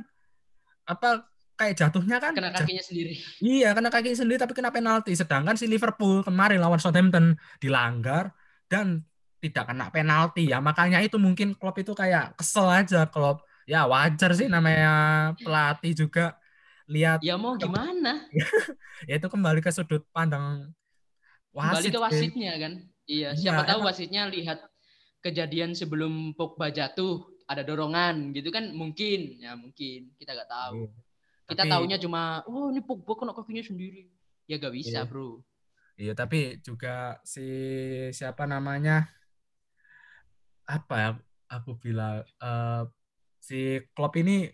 apa kayak jatuhnya kan kena kakinya sendiri. Iya, kena kakinya sendiri tapi kena penalti. Sedangkan si Liverpool kemarin lawan Southampton dilanggar dan tidak kena penalti ya. Makanya itu mungkin klub itu kayak kesel aja klub. Ya wajar sih namanya pelatih juga lihat Ya mau gimana? <laughs> ya itu kembali ke sudut pandang wasit. Kembali ke wasitnya kan. Iya, siapa ya, tahu wasitnya lihat kejadian sebelum Pogba jatuh ada dorongan gitu kan mungkin. Ya mungkin. Kita nggak tahu. Iya. kita tapi, taunya cuma oh ini Pogba kena kakinya sendiri. Ya gak bisa iya. bro. Iya tapi juga si siapa namanya? Apa ya aku bilang uh, si klub ini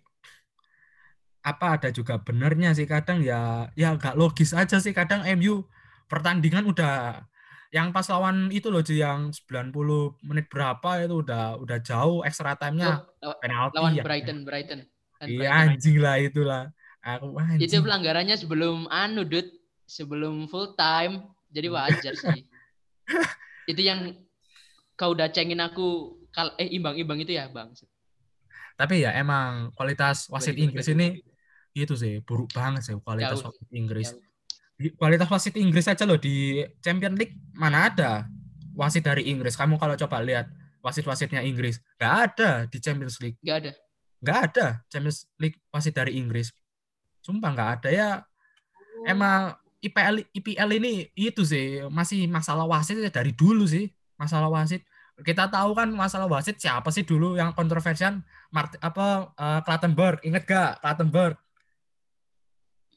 apa ada juga benernya sih. Kadang ya ya gak logis aja sih. Kadang MU pertandingan udah yang pas lawan itu loh Ji, yang 90 menit berapa itu udah udah jauh extra time-nya. Oh, penalti lawan ya. Brighton Brighton. Iya anjing lah itulah. Aku anjing. itu pelanggarannya sebelum anu Dut sebelum full time. Jadi wajar sih. <laughs> Itu yang kau udah cengin aku kal eh imbang-imbang itu ya bang. Tapi ya emang kualitas wasit Inggris ini itu sih buruk banget sih kualitas Jauh. wasit Inggris. Jauh kualitas wasit Inggris aja loh di Champion League mana ada wasit dari Inggris. Kamu kalau coba lihat wasit-wasitnya Inggris, nggak ada di Champions League. Nggak ada. Nggak ada Champions League wasit dari Inggris. Sumpah nggak ada ya. Oh. Emang IPL IPL ini itu sih masih masalah wasit ya dari dulu sih masalah wasit. Kita tahu kan masalah wasit siapa sih dulu yang kontroversial Mart apa uh, Clattenburg inget gak Clattenburg?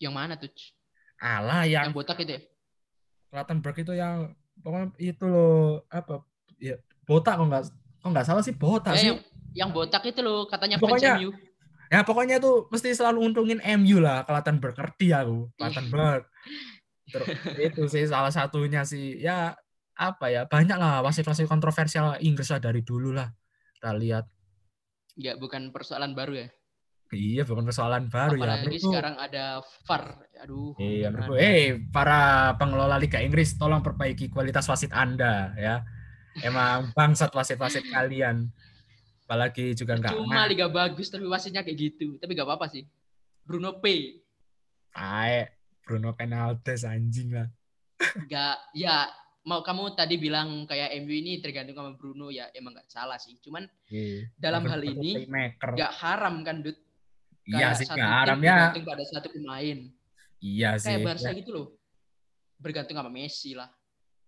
Yang mana tuh? Alah yang, yang botak itu ya? Clattenburg itu yang pokoknya itu loh apa ya botak kok nggak kok nggak salah sih botak eh, sih. Yang, yang botak itu loh katanya pokoknya, MU. Ya pokoknya itu mesti selalu untungin MU lah Clattenburg ngerti aku Clattenburg. <laughs> Terus itu sih salah satunya sih ya apa ya banyak lah wasit-wasit kontroversial Inggris lah dari dulu lah kita lihat. Ya bukan persoalan baru ya. Iya, bukan persoalan baru Apalagi ya. Apalagi sekarang ada VAR. Aduh. Iya, menurutku. Eh, para pengelola Liga Inggris, tolong perbaiki kualitas wasit Anda ya. Emang bangsat wasit-wasit kalian. Apalagi juga enggak. Cuma liga bagus tapi wasitnya kayak gitu. Tapi enggak apa-apa sih. Bruno P. Ae, Bruno Penaltes anjing lah. Enggak, ya mau kamu tadi bilang kayak MU ini tergantung sama Bruno ya emang nggak salah sih. Cuman yeah. dalam hal ini nggak haram kan, Dut iya sih nggak haram ya. Bergantung pada satu pemain. Iya sih. Kayak Barca ya. gitu loh. Bergantung sama Messi lah.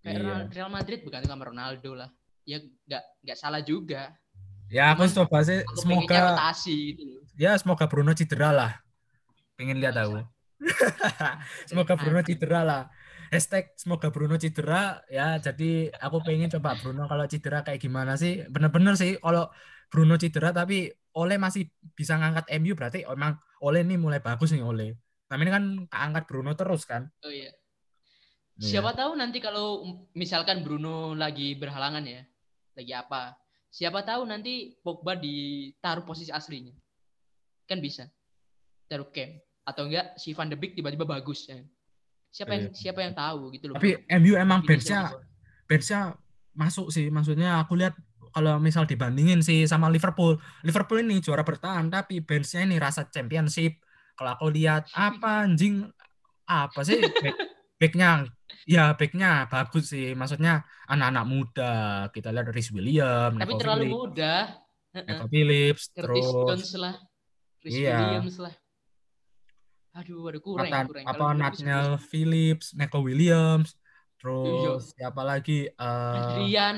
Kayak iya. Real Madrid bergantung sama Ronaldo lah. Ya nggak nggak salah juga. Ya aku coba sih semoga rotasi gitu loh. Ya semoga Bruno cedera lah. Pengen lihat aku. <laughs> semoga Bruno cedera lah. Hashtag semoga Bruno cedera ya. Jadi aku pengen coba Bruno kalau cedera kayak gimana sih? Bener-bener sih kalau Bruno cedera tapi Oleh masih bisa ngangkat MU berarti emang Oleh ini mulai bagus nih Oleh. Tapi ini kan keangkat Bruno terus kan. Oh iya. iya. Siapa tahu nanti kalau misalkan Bruno lagi berhalangan ya, lagi apa? Siapa tahu nanti Pogba ditaruh posisi aslinya. Kan bisa. Taruh camp atau enggak si Van de Beek tiba-tiba bagus ya. Siapa yang iya. siapa yang tahu gitu loh. Tapi MU emang benchnya benchnya masuk sih. Maksudnya aku lihat kalau misal dibandingin sih sama Liverpool. Liverpool ini juara bertahan tapi benchnya ini rasa championship kalau aku lihat apa anjing apa sih back, backnya ya backnya bagus sih maksudnya anak-anak muda kita lihat Rhys Williams Tapi Neko terlalu Phillips, muda. Neko Phillips terus Jones lah. Chris Iya. Williams lah. Aduh, aduh kurang, Nathan, kurang. apa Nathaniel Phillips Neko Williams Iya. terus siapa lagi Eh, Adrian.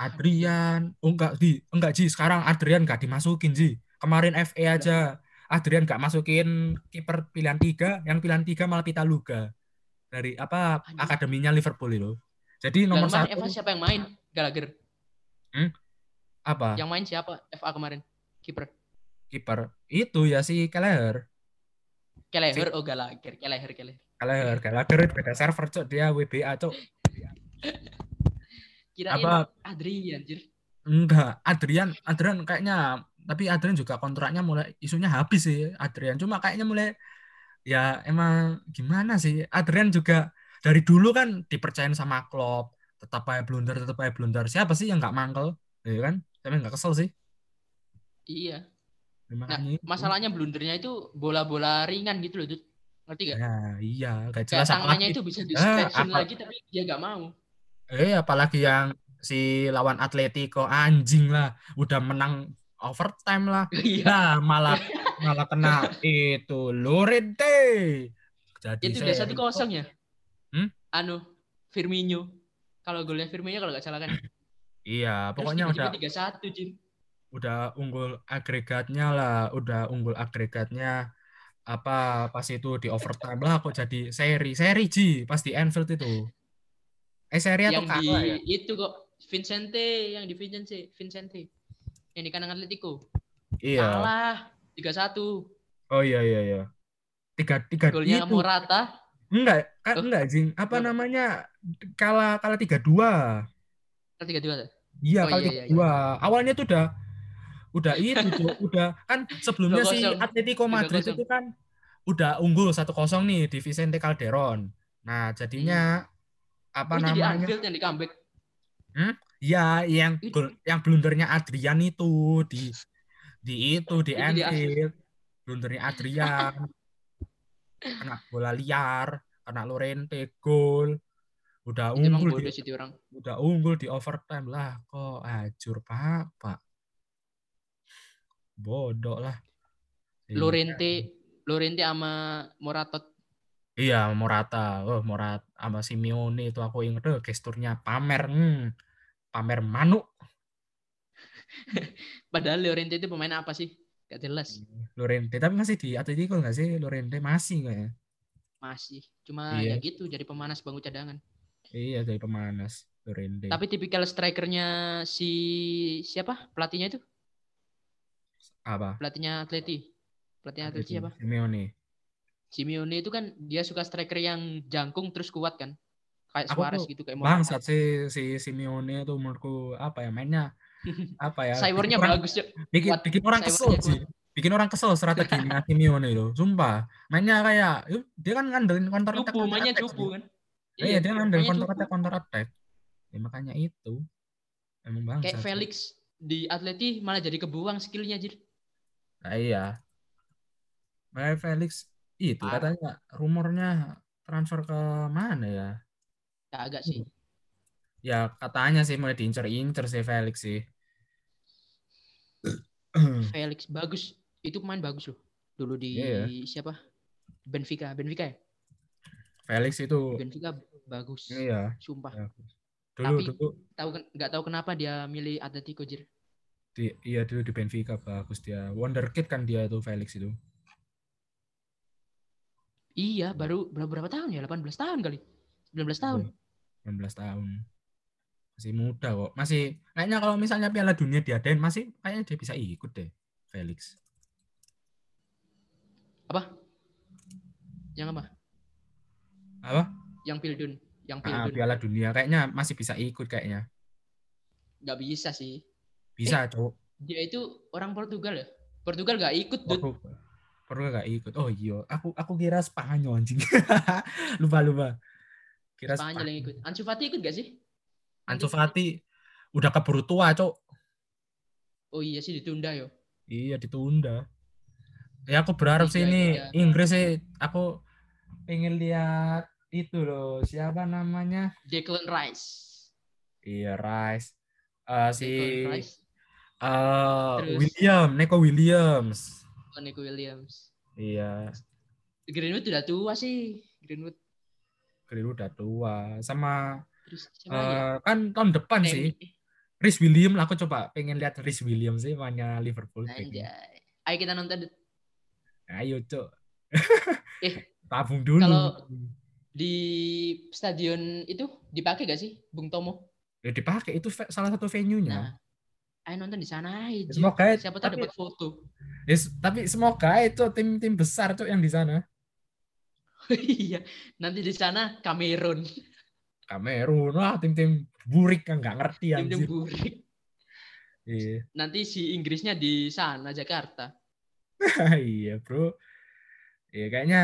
Adrian oh enggak di enggak Ji sekarang Adrian enggak dimasukin Ji kemarin FA aja Adrian enggak masukin kiper pilihan tiga yang pilihan tiga malah Pitaluga dari apa Anjing. akademinya Liverpool itu jadi Nomor nomor satu FA siapa yang main? Gallagher. apa Yang main siapa? FA kemarin. Kiper. kiper itu ya si Kelleher Kelleher, oh Gallagher. Kelleher, Kelleher. Kelleher Gallagher beda server cok dia WBA cok Kirain Apa? Adrian, anjir. enggak. Adrian Adrian kayaknya tapi Adrian juga kontraknya mulai isunya habis sih Adrian. Cuma kayaknya mulai ya emang gimana sih? Adrian juga dari dulu kan dipercayain sama Klopp tetap aja blunder tetap aja blunder. Siapa sih yang nggak mangkel? Ya kan? Tapi nggak kesel sih. Iya. Ya, Nah, masalahnya blundernya itu bola-bola ringan gitu loh, Dut. Ngerti gak? ya iya Kayak jelas tangannya apalagi itu bisa di Eh, stretchin apa- lagi tapi dia gak mau. eh apalagi yang si lawan Atletico anjing lah udah menang overtime lah <laughs> Iya. Nah, malah malah kena <laughs> itu Lorente. Jadi itu udah saya- satu kosong ya. Hmm? Anu, Firmino. Kalau golnya Firmino kalau nggak salah kan. <laughs> Iya, Terus pokoknya udah tiga satu Jin. udah unggul agregatnya lah, udah unggul agregatnya apa pas itu di overtime lah kok jadi seri seri Ji pas di Anfield itu eh seri atau Yang di kalah ya itu kok Vincente, yang di Vincente, Vincente. Yang di kandang Atletico. iya Kalah tiga satu. oh iya iya iya tiga tiga Golnya itu Morata. enggak kan Oh. enggak Jing apa Kenapa? namanya kalah kalah tiga dua Tiga dua. Iya Oh, kali iya, iya, kedua. Awalnya tuh udah udah itu udah kan sebelumnya si 2-0. Atletico Madrid 3-0. itu kan udah unggul 1-0 nih di Vicente Calderon. Nah, jadinya apa Terus di namanya? Anfield yang di comeback. Ya, yang gol yang blundernya Adrian itu di di itu di Anfield. Blundernya Adrian. kena bola liar, kena Lorente gol. Udah unggul di, orang. udah unggul di overtime lah kok hancur Pak, Pak. Bodoh lah. Iya. Lorente, Lorente sama Moratot. Iya, Morata. Oh, Morata sama Simeone itu aku inget tuh gesturnya pamer. Hmm. Pamer manuk. <laughs> Padahal Lorente itu pemain apa sih? Gak jelas. Lorente. Tapi masih di Atletico nggak sih? Lorente masih nggak ya? Masih. Cuma Iya. ya gitu jadi pemanas bangku cadangan. Iya, dari pemanas. Lorente. Tapi tipikal strikernya si siapa? Pelatihnya itu? Apa? Pelatihnya Atleti. Pelatihnya Atleti siapa? Simeone. Simeone itu kan dia suka striker yang jangkung terus kuat kan. Kayak Aku Suarez gitu kayak Morata. Bangsat sih si Simeone itu menurutku apa ya mainnya apa ya? Cybernya orang, bagus, Cok. bikin, kuat. bikin orang kesel sih. Bikin orang kesel strateginya Simeone itu. Sumpah. Mainnya kayak yuk, dia kan ngandelin counter attack. Cupu, mainnya cupu gitu. kan. Iya, dia ngandelin counter attack counter attack. Ya, makanya itu. Emang bangsat. Kayak. Felix di Atleti malah jadi kebuang skillnya Jir. Nah, iya. Makanya Felix itu Parah. katanya rumornya transfer ke mana ya? Kagak sih. Ya katanya sih mulai diincer-incer sih Felix sih. Felix bagus. Itu pemain bagus loh. Dulu di Iya. siapa? Benfica, Benfica ya? Felix itu Benfica bagus. iya. Sumpah. bagus. Dulu Tapi- dulu Tahu nggak tahu kenapa dia milih Atletico Jir. Di iya dulu di Benfica bagus dia. Wonderkid kan dia tuh Felix itu. Iya, baru berapa, berapa tahun ya? 18 tahun kali. 19 tahun. 19 tahun. Masih muda kok. Masih kayaknya kalau misalnya Piala Dunia diadain masih kayaknya dia bisa ikut deh Felix. Apa? Yang apa? Apa? Yang Pildun. Yang Ah, Pildun. Piala Dunia kayaknya masih bisa ikut kayaknya. Nggak bisa sih. Bisa, Eh. Cok. Dia itu orang Portugal ya? Portugal nggak ikut, Dut. Portugal. Gak ikut. Oh iya, aku aku kira Spanyol anjing. <laughs> lupa lupa. Kira Spanyol yang ikut. Ansu Fati ikut gak sih? Ansu Fati udah keburu tua, Cok. Oh iya sih ditunda yo. Iya, ditunda. Ya aku berharap sih Liga ini Indonesia. Inggris sih aku pengen lihat itu loh siapa namanya Declan Rice. iya Rice Eh, si Rice. Eh, Terus? William Neko Williams Oh, Nico Williams. iya Greenwood udah tua sih. Greenwood. Greenwood udah tua sama Terus lagi ya? eh, kan tahun depan sih Rhys Williams aku coba pengen lihat Rhys Williams sih mainnya Liverpool. Anjay. Ayo kita nonton ayo cok <laughs> Eh, tabung dulu kalau- di stadion itu dipakai gak sih Bung Tomo? ya dipakai itu salah satu venue-nya Nah, ayo nonton di sana aja. Semoga Siapa tahu dapat foto. Yes, tapi semoga itu tim-tim besar tuh yang di sana <laughs> Iya, nanti di sana Kamerun, Kamerun wah tim-tim burik yang nggak ngerti tim-tim anjir burik. iya Nanti si Inggrisnya di sana Jakarta. <laughs> iya bro iya kayaknya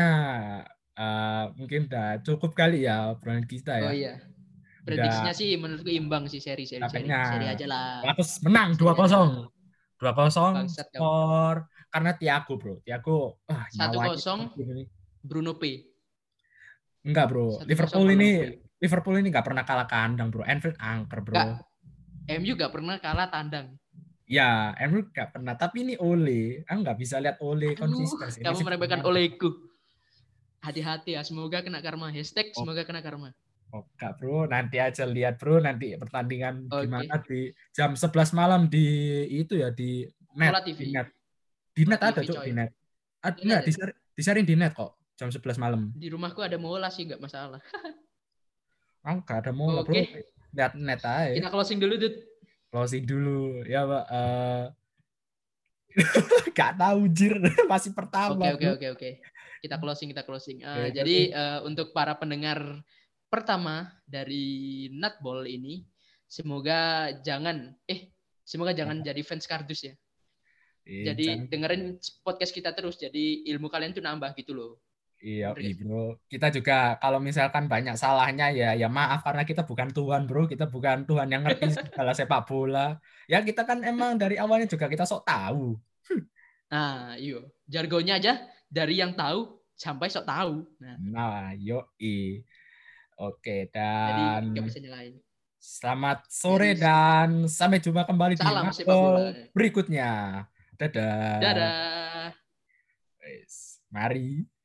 eh, mungkin udah cukup kali ya obrolan kita ya Oh iya. Prediksinya sih menurutku imbang sih seri seri seri, seri aja lah. Terus menang 2-0 2-0 Bangsat kamu. skor karena Tiago bro Tiago ah, Satu kosong. Bruno P. enggak bro Liverpool kosong ini Bruno. Liverpool ini nggak pernah kalah kandang bro Anfield angker bro Nggak. MU gak pernah kalah tandang. Ya, Emre gak pernah. Tapi ini Ole, aku nggak bisa lihat Ole konsisten. kamu meremehkan benar. olehku. Hati-hati ya, semoga kena karma. Hashtag Oh. semoga kena karma. Oh, enggak, bro. Nanti aja lihat, bro. Nanti pertandingan Oke. gimana di jam 11 malam di itu ya di net. Mola TV. Di net, di net Mola ada cok di net. Ad, Di enggak, disar- disaring di net kok jam 11 malam. Di rumahku ada mola sih, nggak masalah. <laughs> Ah, enggak ada mau bro. Oke. Lihat net aja. Kita closing dulu, Dut. Closing dulu. Ya, Pak. Eh <laughs> Gak tahu jir <laughs> masih pertama. Oke, oke, bro. oke, oke. Kita closing, kita closing. Oke, jadi eh, untuk para pendengar pertama dari Nutball ini, semoga jangan, eh, semoga jangan jadi fans kardus ya. Iya, Jadi jangan- dengerin podcast kita terus, jadi ilmu kalian tuh nambah gitu loh. Iya, iya, bro. Kita juga kalau misalkan banyak salahnya ya ya maaf karena kita bukan Tuhan, bro. Kita bukan Tuhan yang ngerti <laughs> segala sepak bola. Ya kita kan emang dari awalnya juga kita sok tahu. Nah, iyo, jargonnya aja dari yang tahu sampai sok tahu. Nah, Nah, yoi. Oke, jadi dan nggak bisa nyalain. selamat sore Jadi- dan sampai jumpa kembali Salam di berikutnya. Dadah. Dadah. Mari.